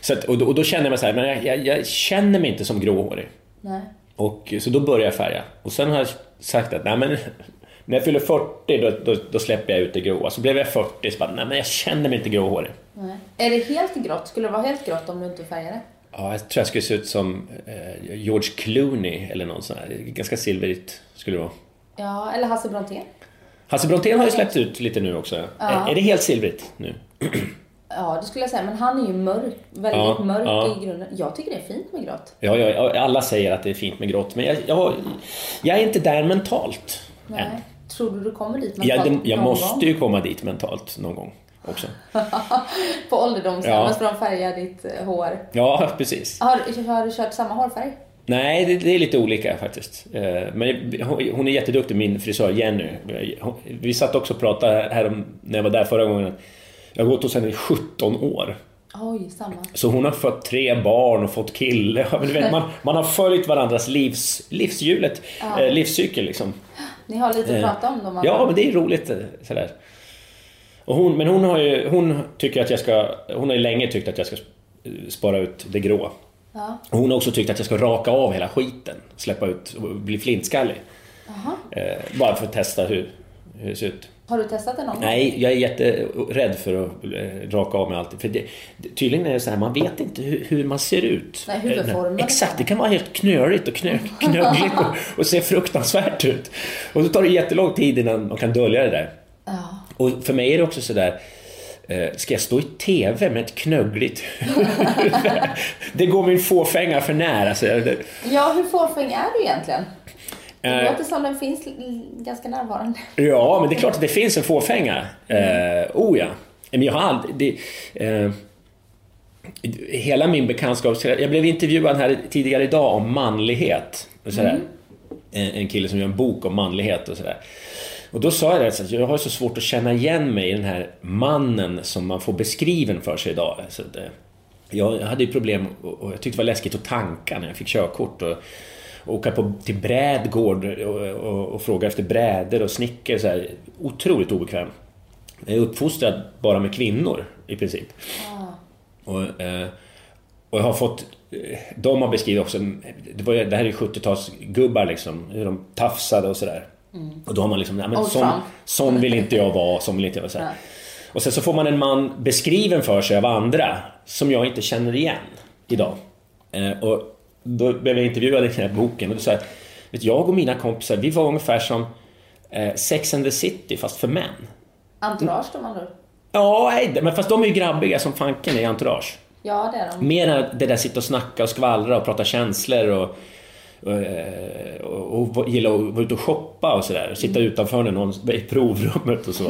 Så att, och, då, och då kände jag mig så här, men jag, jag, jag känner mig inte som gråhårig. Nej. Och, så då började jag färga. Och sen har jag sagt att nej, men, när jag fyller 40 då, då, då släpper jag ut det gråa. Så blev jag 40 så bara, nej men jag känner mig inte gråhårig. Nej. Är det helt grått? Skulle det vara helt grått om du inte färgade? Ja, jag tror jag skulle se ut som eh, George Clooney eller någon sån här. Ganska silvrigt skulle det vara. Ja, eller Hasse Brontén? Hasse Brontén har ju släppt ut lite nu också. Ja. Är, är det helt silvrigt nu? Ja, det skulle jag säga. Men han är ju mörk. Väldigt Ja, mörk ja. i grunden. Jag tycker det är fint med grått. Ja, ja, alla säger att det är fint med grått, men jag, jag, jag är inte där mentalt Nej. än. Tror du du kommer dit Jag, mentalt jag någon måste gång? ju komma dit mentalt någon gång också. På ålderdomshemmet Ja. ska de färga ditt eh, hår. Ja, precis. Har, har du kört samma hårfärg? Nej, det, det är lite olika faktiskt. Eh, Men hon- är jätteduktig, min frisör Jenny. Vi satt också och pratade här om, när jag var där förra gången. Jag har gått hos henne i 17 år. Oj, samma. Så hon har fått tre barn och fått kille. Ja, men du vet, man, man har följt varandras livs, livshjulet, eh, livscykel liksom. Ni har lite att Eh, prata om dem. Ja, men det är roligt eh, sådär. Och hon, men hon har ju, hon tycker att jag ska, hon har ju länge tyckt att jag ska eh, spara ut det grå. Ja. Och hon har också tyckt att jag ska raka av hela skiten, släppa ut och bli flintskallig. Eh, bara för att testa hur, hur det ser ut. Har du testat det någon gång? Nej, jag är jätterädd för att eh, raka av mig allt. För det, tydligen är det så här, man vet inte hur, hur man ser ut. Nej, huvudformen. Eh, Exakt, det kan vara helt knörigt och knö, knöggligt och, och se fruktansvärt ut. Och så tar det jättelång tid innan man kan dölja det där. Ja. Och för mig är det också sådär, eh, ska jag stå i TV med ett knöggligt Det går min fåfänga för nära. Så jag, det, Ja, hur fåfäng är du egentligen? Det Eh. låter som den finns ganska närvarande. Ja, men det är klart att det finns en fåfänga. Eh, oh ja. Men jag har aldrig... Det, eh, hela min bekantskap... Jag blev intervjuad här tidigare idag om manlighet. Och sådär. En, en kille som gör en bok om manlighet och sådär. Och då sa jag det, att jag har så svårt att känna igen mig i den här mannen som man får beskriven för sig idag. Så att, eh, jag hade ju problem och jag tyckte det var läskigt att tanka när jag fick körkort. Och åka på, till brädgård och, och, och fråga efter brädor och snickare. Så här, otroligt obekväm. Jag är uppfostrad bara med kvinnor i princip. Och, eh, och jag har fått... eh, De har beskrivit också... Det, var, det här är ju 70-talsgubbar liksom. Hur de tafsade och sådär. Och då har man liksom... Ja, men sån, sån vill inte jag vara, sån vill inte jag vara. Så. Nej. Och sen så får man en man beskriven för sig av andra som jag inte känner igen idag. Eh, och då blev jag intervjuad i den här boken och då sa jag, vet, jag och mina kompisar, vi var ungefär som eh, Sex and the City fast för män. Entourage de andra. Ja, nej, men fast de är ju grabbiga som fanken i Entourage. Ja, det är de. Mer än det där sitta och snacka och skvallra och prata känslor och, och, eh, och, och gilla att vara ute och shoppa och sådär. Sitta utanför när någon i provrummet och så.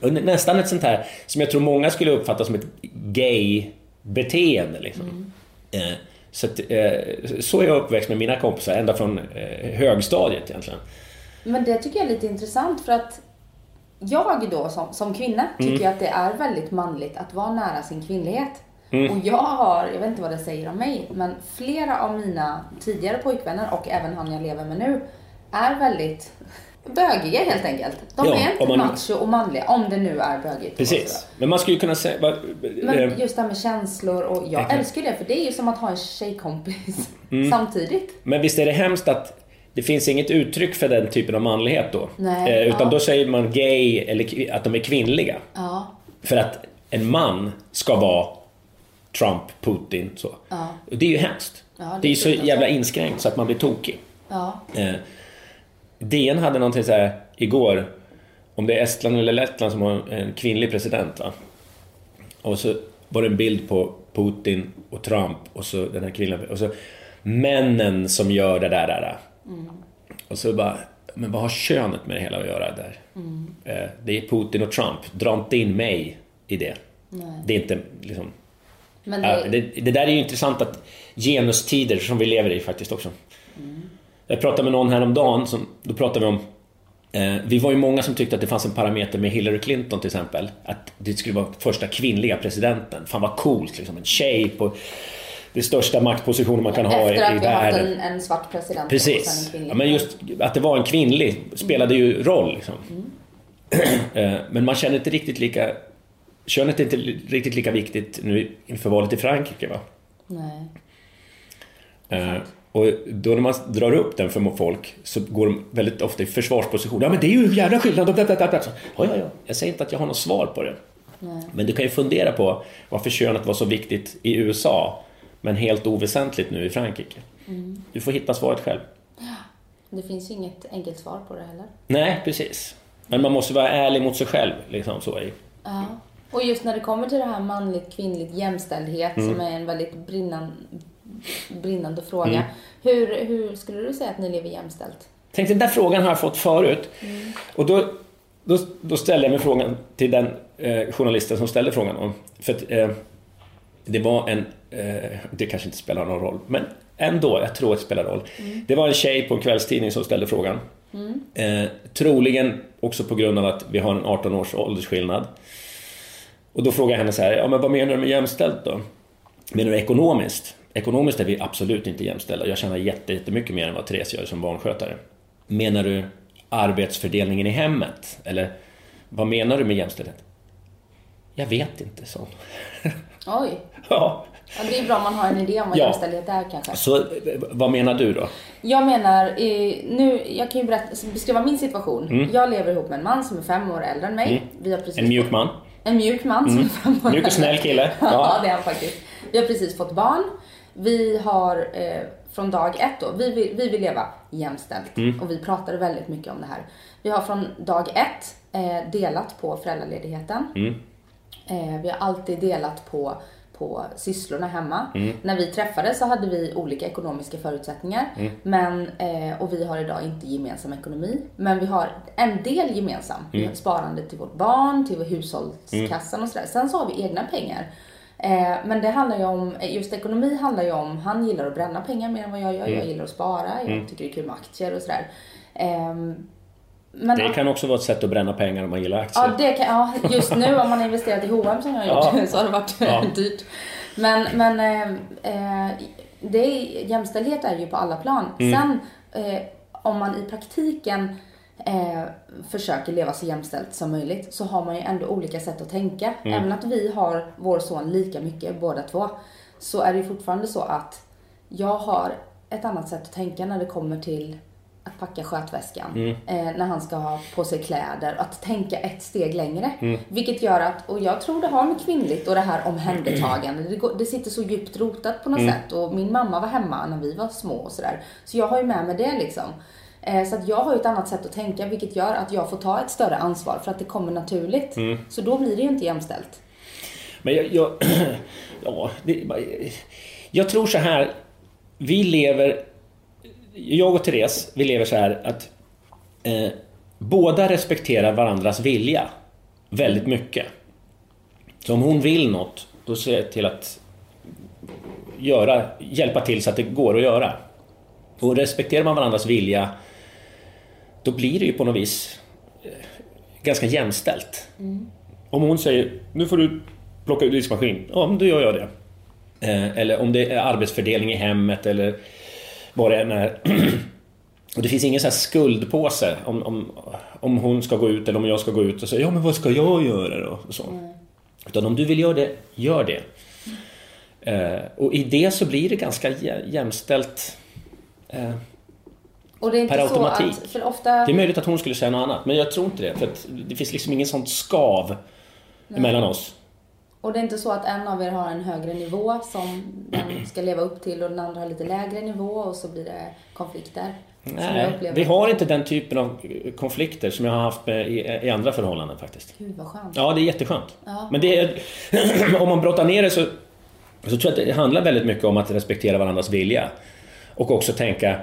Nästan ett sånt här som jag tror många skulle uppfatta som ett gay-beteende. Liksom. Eh, Så, att, eh, så är jag uppväxt med mina kompisar ända från eh, högstadiet egentligen. Men det tycker jag är lite intressant för att jag då som, som kvinna tycker Mm. jag att det är väldigt manligt att vara nära sin kvinnlighet. Mm. Och jag har, jag vet inte vad det säger om mig, men flera av mina tidigare pojkvänner och även han jag lever med nu är väldigt bögiga helt enkelt. De Ja, är inte man- macho och manliga, om det nu är bögigt. Precis. Men man skulle ju kunna säga... Men eh, just det här med känslor och jag Exakt. älskar det för det är ju som att ha en tjejkompis Mm. samtidigt. Men visst är det hemskt att det finns inget uttryck för den typen av manlighet då? Nej, eh, utan ja. då säger man gay eller att de är kvinnliga. Ja, För att en man ska vara Trump, Putin, så. Ja. Det är ju hemskt. Ja, det, det är ju så jävla inskränkt så att man blir tokig. ja. Eh, DN hade någonting så här igår, om det är Estland eller Lettland som har en kvinnlig president va? Och så var det en bild på Putin och Trump och så den här kvinnan och så männen som gör det där. där. Och så bara, men vad har könet med det hela att göra där? Eh, det är Putin och Trump, dra inte in mig i det. Det är inte liksom... Det, det, det där är ju intressant att genustider som vi lever i faktiskt också. Jag pratade med någon häromdagen, som, då pratade vi om eh, vi var ju många som tyckte att det fanns en parameter med Hillary Clinton till exempel. Att det skulle vara första kvinnliga presidenten. Fan vad coolt liksom. En tjej på det största maktpositionen man kan ha i, i efter att vi haft världen. en, en svart president Precis. Ja, men just att det var en kvinnlig spelade ju roll. Liksom. Eh, Men man känner inte riktigt lika könet är inte riktigt lika viktigt nu inför valet i Frankrike. Va? Nej. Eh, och då när man drar upp den för folk så går de väldigt ofta i försvarsposition. Ja men det är ju jävla skillnad. Ja, ja, ja. Jag säger inte att jag har något svar på det. Nej. Men du kan ju fundera på varför könet var så viktigt i USA men helt oväsentligt nu i Frankrike. Mm. Du får hitta svaret själv. Det finns ju inget enkelt svar på det heller. Nej, precis. Men man måste vara ärlig mot sig själv. Liksom, så är. Ja. Och just när det kommer till det här manligt, kvinnligt, jämställdhet Mm. som är en väldigt brinnan, brinnande fråga. Mm. Hur, hur skulle du säga att ni lever jämställt? Tänk, den där frågan har jag fått förut. Och då, då, då ställde jag mig frågan till den eh, journalisten som ställde frågan. Och, för att, eh, det var en... Eh, det kanske inte spelar någon roll, men ändå, jag tror att det spelar roll. Det var en tjej på en kvällstidning som ställde frågan. Eh, troligen också på grund av att vi har en 18 års åldersskillnad. Och då frågade jag henne så här, ja men vad menar du med jämställt då? Menar du ekonomiskt? Ekonomiskt är vi absolut inte jämställda. Jag tjänar jätte- jättemycket mer än vad Therese gör som barnskötare. Menar du arbetsfördelningen i hemmet? Eller vad menar du med jämställdhet? Jag vet inte, så. Oj, ja, ja, det är bra om man har en idé om vad Ja. jämställdhet är kanske. så vad menar du då? Jag menar, nu, jag kan ju berätta, beskriva min situation. Jag lever ihop med en man som är fem år äldre än mig. Vi har precis Mm. En mjuk man? En mjuk man som är fem år Mjuk och snäll kille? Ja, Ja. det är han faktiskt. Vi har precis fått barn. Vi har eh, från dag ett då, vi vill, vi vill leva jämställt Mm. och vi pratade väldigt mycket om det här. Vi har från dag ett eh, delat på föräldraledigheten. Mm. Eh, vi har alltid delat på, på sysslorna hemma. Mm. När vi träffades så hade vi olika ekonomiska förutsättningar. Mm. Men, eh, och vi har idag inte gemensam ekonomi. Men vi har en del gemensam. Mm. sparande till vårt barn, till hushållskassan och sådär. Sen så har vi egna pengar. Eh, men det handlar ju om, just ekonomi handlar ju om, han gillar att bränna pengar mer än vad jag gör. Mm. Jag gillar att spara, jag tycker det är kul med aktier och sådär. Ehm, men Det kan också vara ett sätt att bränna pengar om man gillar aktier. Ja, kan, ja, just nu om man har investerat i H&M som jag har gjort Ja. så har det varit Ja. dyrt. Men, men eh, eh, det är, jämställdhet är ju på alla plan. Mm. Sen eh, om man i praktiken eh, försöker leva så jämställt som möjligt så har man ju ändå olika sätt att tänka. Mm. Även att vi har vår son lika mycket båda två så är det ju fortfarande så att jag har ett annat sätt att tänka när det kommer till att packa skötväskan. Mm. Eh, när han ska ha på sig kläder. Att tänka ett steg längre. Mm. Vilket gör att, och jag tror det har med kvinnligt och det här omhändertagande. Det, går, det sitter så djupt rotat på något Mm. sätt. Och min mamma var hemma när vi var små och sådär. Så jag har ju med mig det liksom. Eh, så att jag har ju ett annat sätt att tänka vilket gör att jag får ta ett större ansvar för att det kommer naturligt. Mm. Så då blir det ju inte jämställt. Men jag... jag ja, det, jag tror så här. Vi lever... Jag och Therese, vi lever så här att eh, båda respekterar varandras vilja väldigt mycket. Så om hon vill något, då ser jag till att göra, hjälpa till så att det går att göra. Och respekterar man varandras vilja, då blir det ju på något vis eh, ganska jämställt. Om hon säger nu får du plocka ut diskmaskin, ja men då gör jag det. Eh, eller om det är arbetsfördelning i hemmet eller vad det än är. Och det finns ingen så här skuldpåse om, om, om hon ska gå ut eller om jag ska gå ut och säga ja men vad ska jag göra då? Och så. Utan om du vill göra det, gör det. Eh, och i det så blir det ganska jä- jämställt. Eh, Och det är inte Per automatik. att, för ofta... det är möjligt att hon skulle säga något annat, men jag tror inte det. För att det finns liksom ingen sånt skav mellan oss. Och det är inte så att en av er har en högre nivå som den ska leva upp till och den andra har lite lägre nivå och så blir det konflikter. Nej, vi har inte den typen av konflikter som jag har haft med, i, i andra förhållanden faktiskt. Gud vad skönt. Ja, det är jätteskönt. Ja. Men det är, om man brottar ner det så, så tror jag att det handlar väldigt mycket om att respektera varandras vilja. Och också tänka,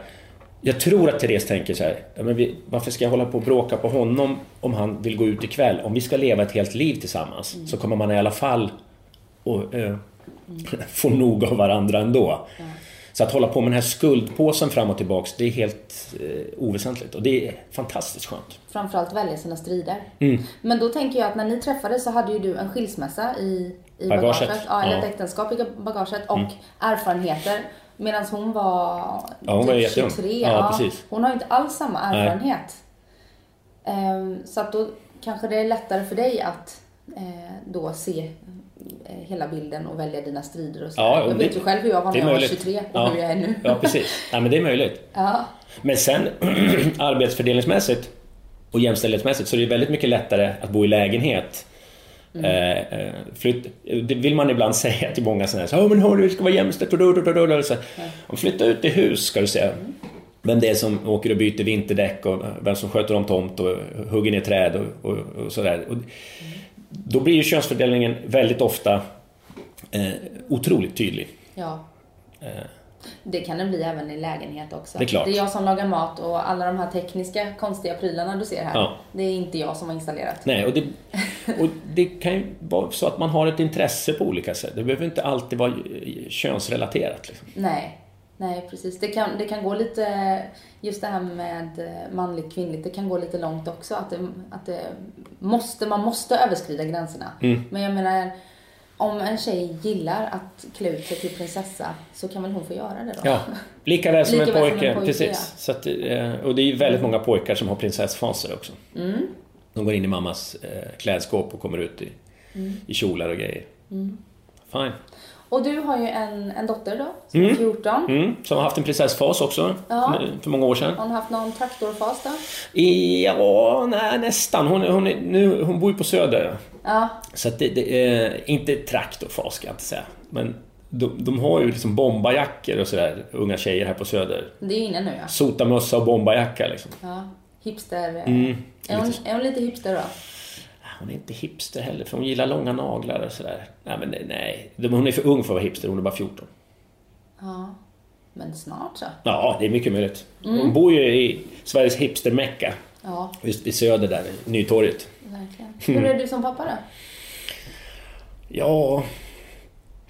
jag tror att Therese tänker så här, ja, men vi, varför ska jag hålla på och bråka på honom om han vill gå ut ikväll? Om vi ska leva ett helt liv tillsammans så kommer man i alla fall att eh, få nog av varandra ändå. Så att hålla på med den här skuldpåsen fram och tillbaks, det är helt eh, oväsentligt och det är fantastiskt skönt. Framförallt välja sina strider. Mm. Men då tänker jag att när ni träffades så hade ju du en skilsmässa i, i Bagaget. bagaget. Ja, eller Ja. Mm. ett äktenskap i bagaget och erfarenheter. Medan hon var, Ja, hon var typ jätteung. 23. Ja, precis. Hon har inte alls samma Nej. erfarenhet. Ehm, så att då kanske det är lättare för dig att eh, då se eh, hela bilden och välja dina strider och så. Ja, och jag vet ju själv hur jag var när är jag var möjligt. 23 och Ja. hur jag är nu. Ja, precis. Ja, men det är möjligt. Ja, Men sen arbetsfördelningsmässigt och jämställdhetsmässigt så är det väldigt mycket lättare att bo i lägenhet. Eh, eh, flytt, det vill man ibland säga till många sådana här, så, "Ja, men hörru, det ska vara jämställt och. Så, flytta ut i hus ska du säga. Vem det är som åker och byter vinterdäck och vem som sköter om tomt och hugger ner träd och, och, och sådär. Och då blir ju könsfördelningen väldigt ofta eh, otroligt tydlig. ja. Eh, Det kan det bli även i lägenhet också. Det är klart. Det är jag som lagar mat och alla de här tekniska konstiga prylarna du ser här. Ja. Det är inte jag som har installerat. Nej, och det, och det kan ju vara så att man har ett intresse på olika sätt. Det behöver inte alltid vara eh, könsrelaterat. Liksom. Nej, nej precis. Det kan, det kan gå lite, just det här med eh, manligt kvinnligt, det kan gå lite långt också. Att, det, att det måste, man måste överskrida gränserna. Mm. Men jag menar, om en tjej gillar att klä ut sig till prinsessa så kan väl hon få göra det då? Ja, lika väl som, Lika en, väl som pojke, en pojke, Precis. Så att, eh, och det är ju väldigt många pojkar som har prinsessfaser också. Mm. De går in i mammas eh, klädskåp och kommer ut i, i kjolar och grejer. Fine. Och du har ju en, en dotter då, som är 14. Mm, som har haft en prinsessfas också Ja. för många år sedan. Har hon haft någon traktorfas då? Ja, nej, nästan. Hon, hon, är, nu, hon bor ju på Söder. Ja, Så att det, det är inte traktorfas ska jag inte säga. Men de, de har ju liksom bombarjackor och sådär, unga tjejer här på Söder. det är inne nu ja. Sotarmössa och bombarjacka liksom. ja. Hipster. eh. Mm, är, hon, lite- är hon lite hipster då? Hon är inte hipster heller, för hon gillar långa naglar och sådär. Nej, men nej. Hon är för ung för att vara hipster, hon är bara 14. Ja. Men snart så. Ja, det är mycket möjligt. Hon bor ju i Sveriges hipstermecka. Ja, Just vid Söder där, Nytorget. verkligen. Hur är du som pappa då? Ja,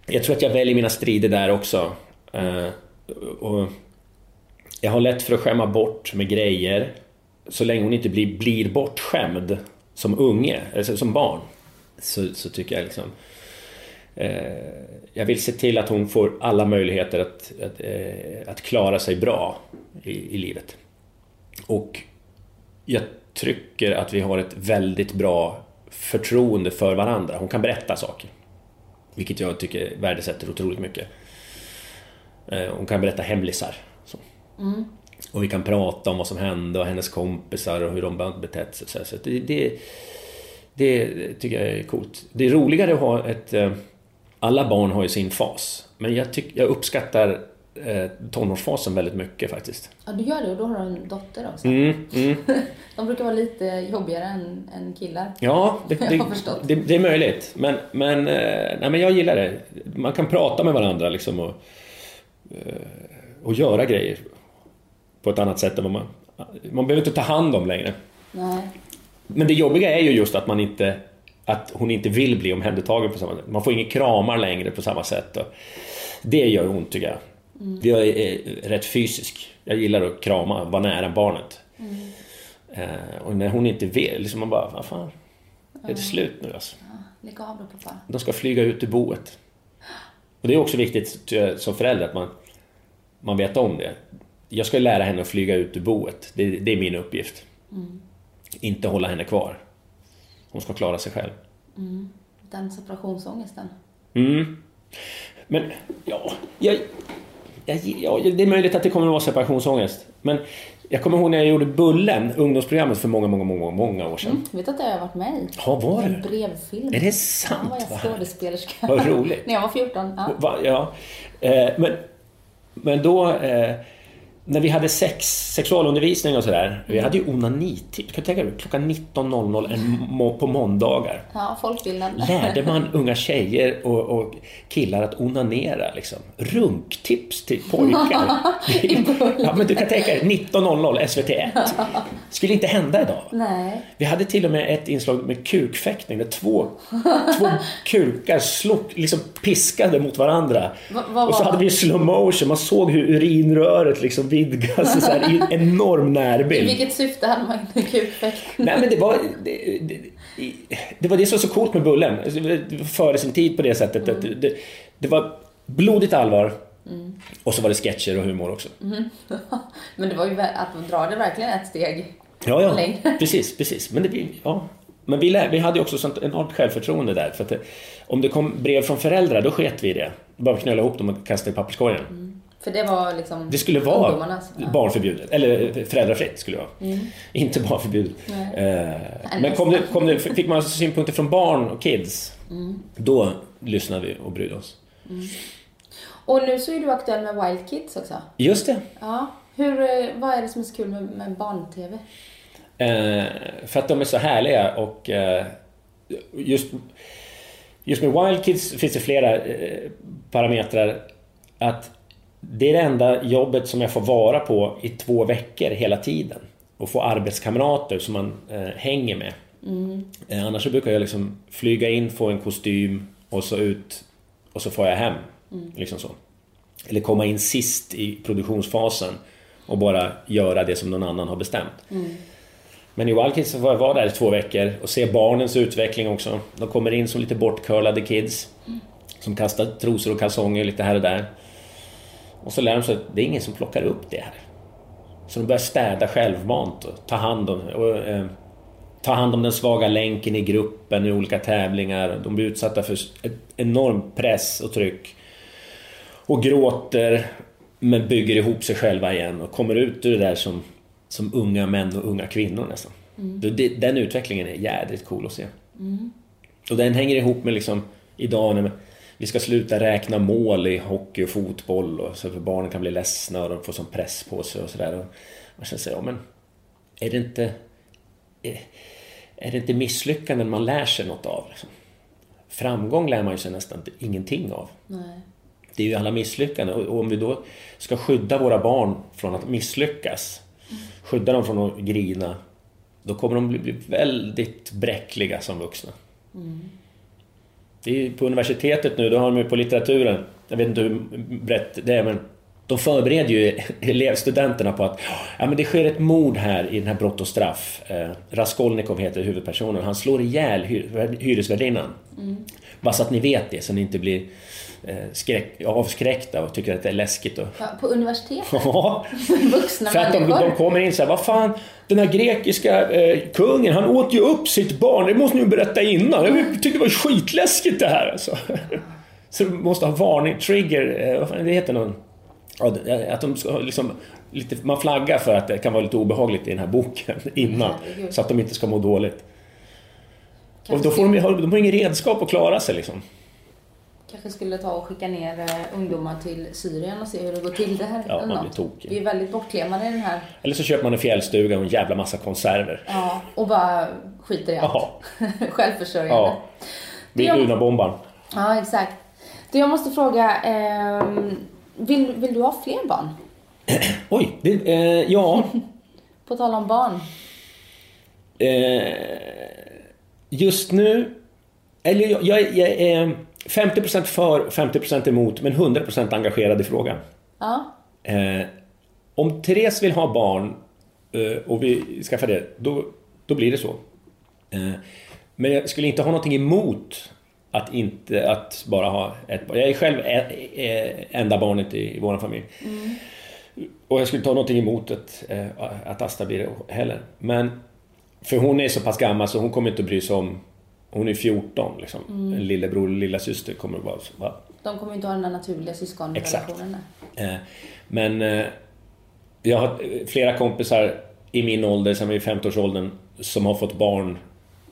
jag tror att jag väljer mina strider där också. Eh, och jag har lätt för att skämma bort med grejer så länge hon inte blir, blir bortskämd som unge, eller som barn. Så, så tycker jag liksom... Eh, jag vill se till att hon får alla möjligheter att, att, eh, att klara sig bra i, i livet. Och jag tycker att vi har ett väldigt bra förtroende för varandra. Hon kan berätta saker. Vilket jag tycker värdesätter otroligt mycket. Eh, Hon kan berätta hemlisar. Så. Mm. Och vi kan prata om vad som hände och hennes kompisar och hur de betett sig. Så det, det, det tycker jag är coolt. Det är roligare att ha ett... eh, Alla barn har ju sin fas. Men jag, tyck, jag uppskattar eh, tonårsfasen väldigt mycket faktiskt. Ja, du gör det och då har du en dotter också. Mm, mm. De brukar vara lite jobbigare än, än killar. Ja, det, Jag det, det, det är möjligt. Men, men, eh, nej, men jag gillar det. Man kan prata med varandra liksom och, och göra grejer på ett annat sätt än vad man... Man behöver inte ta hand om längre. Nej. Men det jobbiga är ju just att man inte att hon inte vill bli omhändertagen på samma sätt. Man får inga kramar längre på samma sätt. Och det gör ont tycker jag. Jag är är rätt fysisk. Jag gillar att krama, vara nära barnet. Eh, och när hon inte vill, liksom man bara, vad fan. Är det slut nu alltså? Lägg av då pappa. De ska flyga ut ur boet. Och det är också viktigt som förälder att man, man vet om det. Jag ska lära henne att flyga ut ur boet. Det, det är min uppgift. Inte hålla henne kvar. Hon ska klara sig själv. Den separationsångesten. Mm. Men, ja, jag, jag, ja, det är möjligt att det kommer att vara separationsångest. Men jag kommer ihåg när jag gjorde Bullen, ungdomsprogrammet för många, många, många, många år sedan. Vet att det har jag varit med i? Ja, var En du? brevfilm. Är det Ja, sant? var jag skådespelerska. Vad roligt. När jag var 14. Ja. Va, ja. Eh, men, men då, eh, när vi hade sex, sexualundervisning och sådär. Vi hade ju onanitid. Kan du tänka dig, klockan 19.00 en må- på måndagar. ja, folkbilden. Lärde man unga tjejer och, och killar att onanera liksom. Runktips till pojkar. ja, men du kan tänka dig, 19.00 SVT1. Skulle inte hända idag. Nej. Vi hade till och med ett inslag med kukfäktning där två, två kukar slog, liksom piskade mot varandra. Va- vad och så hade vi slow motion, man såg hur urinröret liksom vidgas så här, i en enorm I närbild. vilket syfte hade man inte kukfäktning? Nej men det var det, det, det var det som var så coolt med Bullen. Alltså, före sin tid på det sättet. Att det, det var blodigt allvar. Och så var det sketcher och humor också. Men det var ju att dra det verkligen ett steg Ja, ja. längre. Precis, precis. Men det ja. Men vi, lär, vi hade också sånt enormt självförtroende där. För att det, om det kom brev från föräldrar, då sket vi i det. Bara knöla ihop dem och kasta i papperskorgen. För det var liksom Det skulle vara barnförbjudet, eller föräldrafritt skulle det vara. Mm. Inte barnförbjudet. Eh, men kom det, kom det, fick man synpunkter från barn och kids, Mm. då lyssnade vi och brydde oss. Och nu så är du aktuell med Wild Kids också. Just det. Ja. Hur, eh, vad är det som är så kul med, med barn-tv? Eh, för att de är så härliga och eh, just, just med Wild Kids finns det flera eh, parametrar. Att det är det enda jobbet som jag får vara på i två veckor hela tiden. Och få arbetskamrater som man eh, hänger med. Eh, annars så brukar jag liksom flyga in, få en kostym och så ut och så får jag hem. Liksom så. Eller komma in sist i produktionsfasen och bara göra det som någon annan har bestämt. Men i Wildkids så får jag vara där i två veckor och se barnens utveckling också. De kommer in som lite bortcurlade kids. Som kastar trosor och kalsonger lite här och där. Och så lär de sig att det är ingen som plockar upp det här. Så de börjar städa självmant och ta hand om, och, eh, ta hand om den svaga länken i gruppen i olika tävlingar. De blir utsatta för ett enorm press och tryck. Och gråter, men bygger ihop sig själva igen och kommer ut ur det där som, som unga män och unga kvinnor nästan. Det- det- Den utvecklingen är jädrigt cool att se. Och den hänger ihop med liksom idag när vi ska sluta räkna mål i hockey och fotboll och så för barnen kan bli ledsna och de får sån press på sig och sådär. Man känner sig, ja men är det inte är, är det inte misslyckanden man lär sig något av? Liksom? Framgång lär man ju sig nästan ingenting av. Nej. Det är ju alla misslyckanden och om vi då ska skydda våra barn från att misslyckas, skydda dem från att grina, då kommer de bli- bli väldigt bräckliga som vuxna. Det är ju på universitetet nu, då har de ju på litteraturen, jag vet inte hur brett det är, men de förbereder ju elevstudenterna på att ja, men det sker ett mord här i den här Brott och straff. Eh, Raskolnikov heter huvudpersonen. Han slår ihjäl hy- hyresvärdinnan. Bara så att ni vet det, så ni inte blir skräck, avskräckta och tycker att det är läskigt. Och... Ja, på universitetet? Ja, Vuxna för att de, de kommer in så här, vad fan, den här grekiska eh, kungen, han åt ju upp sitt barn, det måste ni ju berätta innan. Jag tyckte det var skitläskigt det här alltså. Så du måste ha varning, trigger, eh, vad fan det heter någon... Det- att de ska liksom, lite, man flaggar för att det kan vara lite obehagligt i den här boken innan. Herregud. Så att de inte ska må dåligt. Och då får de, de har inget redskap att klara sig liksom. Kanske skulle ta och skicka ner eh, ungdomar till Syrien och se hur det går till där. Ja, eller man blir tokig. Vi är väldigt bortklemade i den här. Eller så köper man en fjällstuga och en jävla massa konserver. Ja, och bara skiter i allt. Ja, Självförsörjande. ja. Blir Det- Unabombaren. Ja, exakt. Du, jag måste fråga, ehm, vill, vill du ha fler barn? Oj, det, eh, ja. På tal om barn. Eh, just nu... Eller jag, jag, jag är 50% för, 50% emot, men 100% engagerad i frågan. Ja, Eh, om Therese vill ha barn eh, och vi skaffar det, då, då blir det så. Eh, men jag skulle inte ha någonting emot att inte att bara ha ett barn. Jag är själv enda barnet i, i vår familj. Och jag skulle inte ha någonting emot att, eh, att Asta blir det heller. Men för hon är så pass gammal så hon kommer inte att bry sig om hon är 14 liksom. En lillebror och lilla syster kommer att vara va? de kommer inte ha den där naturliga syskonrelationen. Eh, Men eh, jag har flera kompisar i min ålder, som är i 50-årsåldern, som har fått barn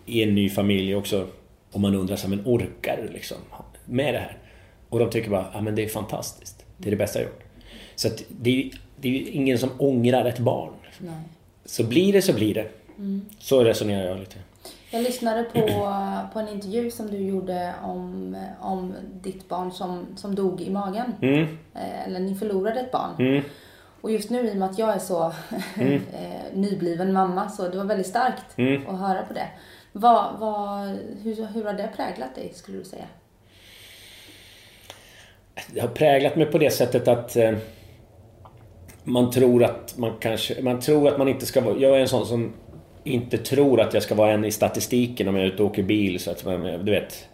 i en ny familj också. Och man undrar så men orkar du liksom med det här? Och de tycker bara, ja men det är fantastiskt. Det är det bästa jag gjort. Så att det, är, det är ingen som ångrar ett barn. Nej. Så blir det så blir det. Så resonerar jag lite. Jag lyssnade på, på en intervju som du gjorde om, om ditt barn som, som dog i magen. Mm, Eh, Eller ni förlorade ett barn. mm, Och just nu i och med att jag är så eh, nybliven mamma så det var väldigt starkt Mm. att höra på det. Vad, vad, hur, hur har det präglat dig skulle du säga? det har präglat mig på det sättet att eh, man tror att man kanske, man tror att man inte ska vara, jag är en sån som inte tror att jag ska vara en i statistiken om jag är ute och åker bil så att man, du vet,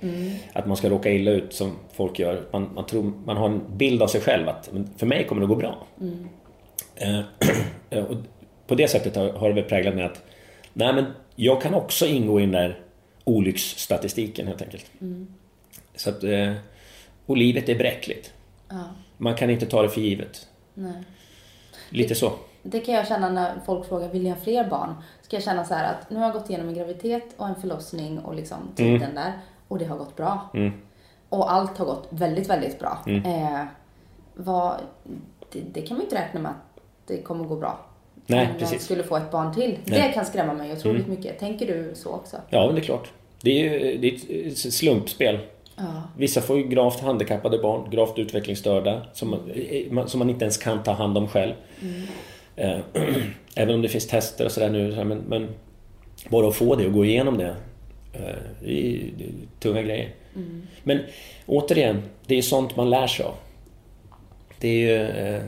att man ska råka illa ut som folk gör. Man, man, tror, man har en bild av sig själv att för mig kommer det gå bra. Eh, och på det sättet har, har det väl präglat mig att nej men jag kan också ingå i den där olycksstatistiken helt enkelt. Så att, eh, och livet är bräckligt. Ja. Man kan inte ta det för givet. Nej. Lite så. Det kan jag känna när folk frågar, vill ni ha fler barn? Ska jag känna så här att nu har jag gått igenom en graviditet och en förlossning och liksom tiden där. Och det har gått bra. Mm. Och allt har gått väldigt, väldigt bra. Eh, vad, det, det kan man ju inte räkna med att det kommer gå bra. Nej, Om jag precis. skulle få ett barn till. Nej. Det kan skrämma mig otroligt mycket. Tänker du så också? Ja, men det är klart. Det är ju det är ett slumpspel. Ja. Vissa får ju gravt handikappade barn, gravt utvecklingsstörda som man, eh, man- som man inte ens kan ta hand om själv. Eh, Även om det finns tester och sådär nu, men, men bara att få det och gå igenom det. eh, Det är, det är tunga grejer. Men återigen, det är sånt man lär sig av. Det är ju... eh,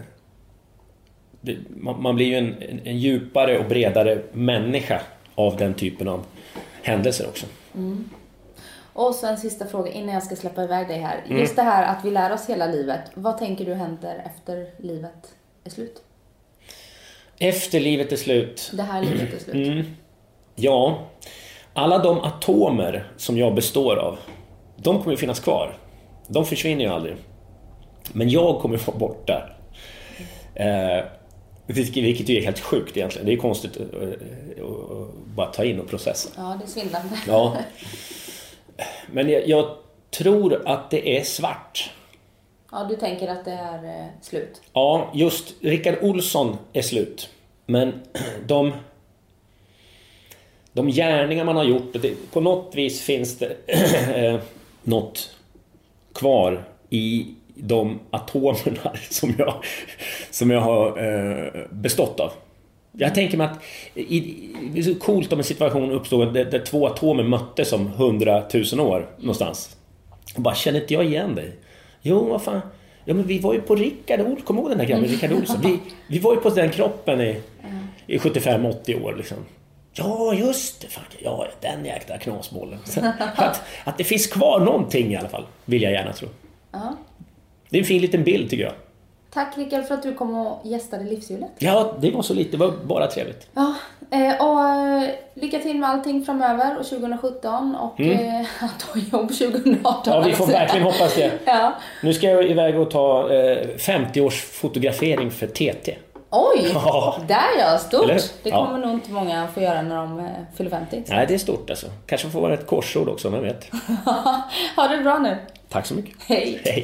man, blir ju en, en, djupare och bredare människa av den typen av händelser också. Och så en sista fråga innan jag ska släppa iväg dig här. Mm. Just det här att vi lär oss hela livet. Vad tänker du händer efter livet är slut? Efter livet är slut Det här livet är slut. Mm. Ja, alla de atomer som jag består av, de kommer ju finnas kvar. De försvinner ju aldrig. Men jag kommer vara borta. Eh, vilket ju är helt sjukt egentligen. Det är konstigt att, att, att bara ta in och processa. Ja, det är svindlande. Ja. Men jag, jag tror att det är svart. Ja, du tänker att det är eh, slut? Ja, just Rickard Olsson är slut. Men de, de gärningar man har gjort, det, på något vis finns det eh, något kvar i de atomerna som jag, som jag har eh, bestått av. Jag tänker mig att i, det är så coolt om en situation uppstår där, där två atomer möttes om hundratusen år någonstans. Och bara, känner inte jag igen dig? Jo, vad fan. Ja, men vi var ju på Rickard Olsson, kommer du ihåg den där grabben, Rickard Olsson? Vi, vi var ju på den kroppen i, i 75-80 år liksom. Ja, just det. Fan, ja, den jäkla knasbollen. Att, att det finns kvar någonting i alla fall, vill jag gärna tro. Det är en fin liten bild tycker jag. Tack Rickard för att du kom och gästade Livshjulet. Ja, det var så lite, det var bara trevligt. Ja, eh, och eh, lycka till med allting framöver och 2017 och eh, att ha jobb 2018. Mm. Ja, vi får verkligen hoppas det. Ja. Nu ska jag iväg och ta eh, 50-års fotografering för TT. Oj! Ja. Där ja, stort! Eller? Det Ja. kommer nog inte många få göra när de fyller 50. Nej, det är stort alltså. Kanske får vara ett korsord också, vem vet? ha det bra nu. Tack så mycket. Hej! Hej.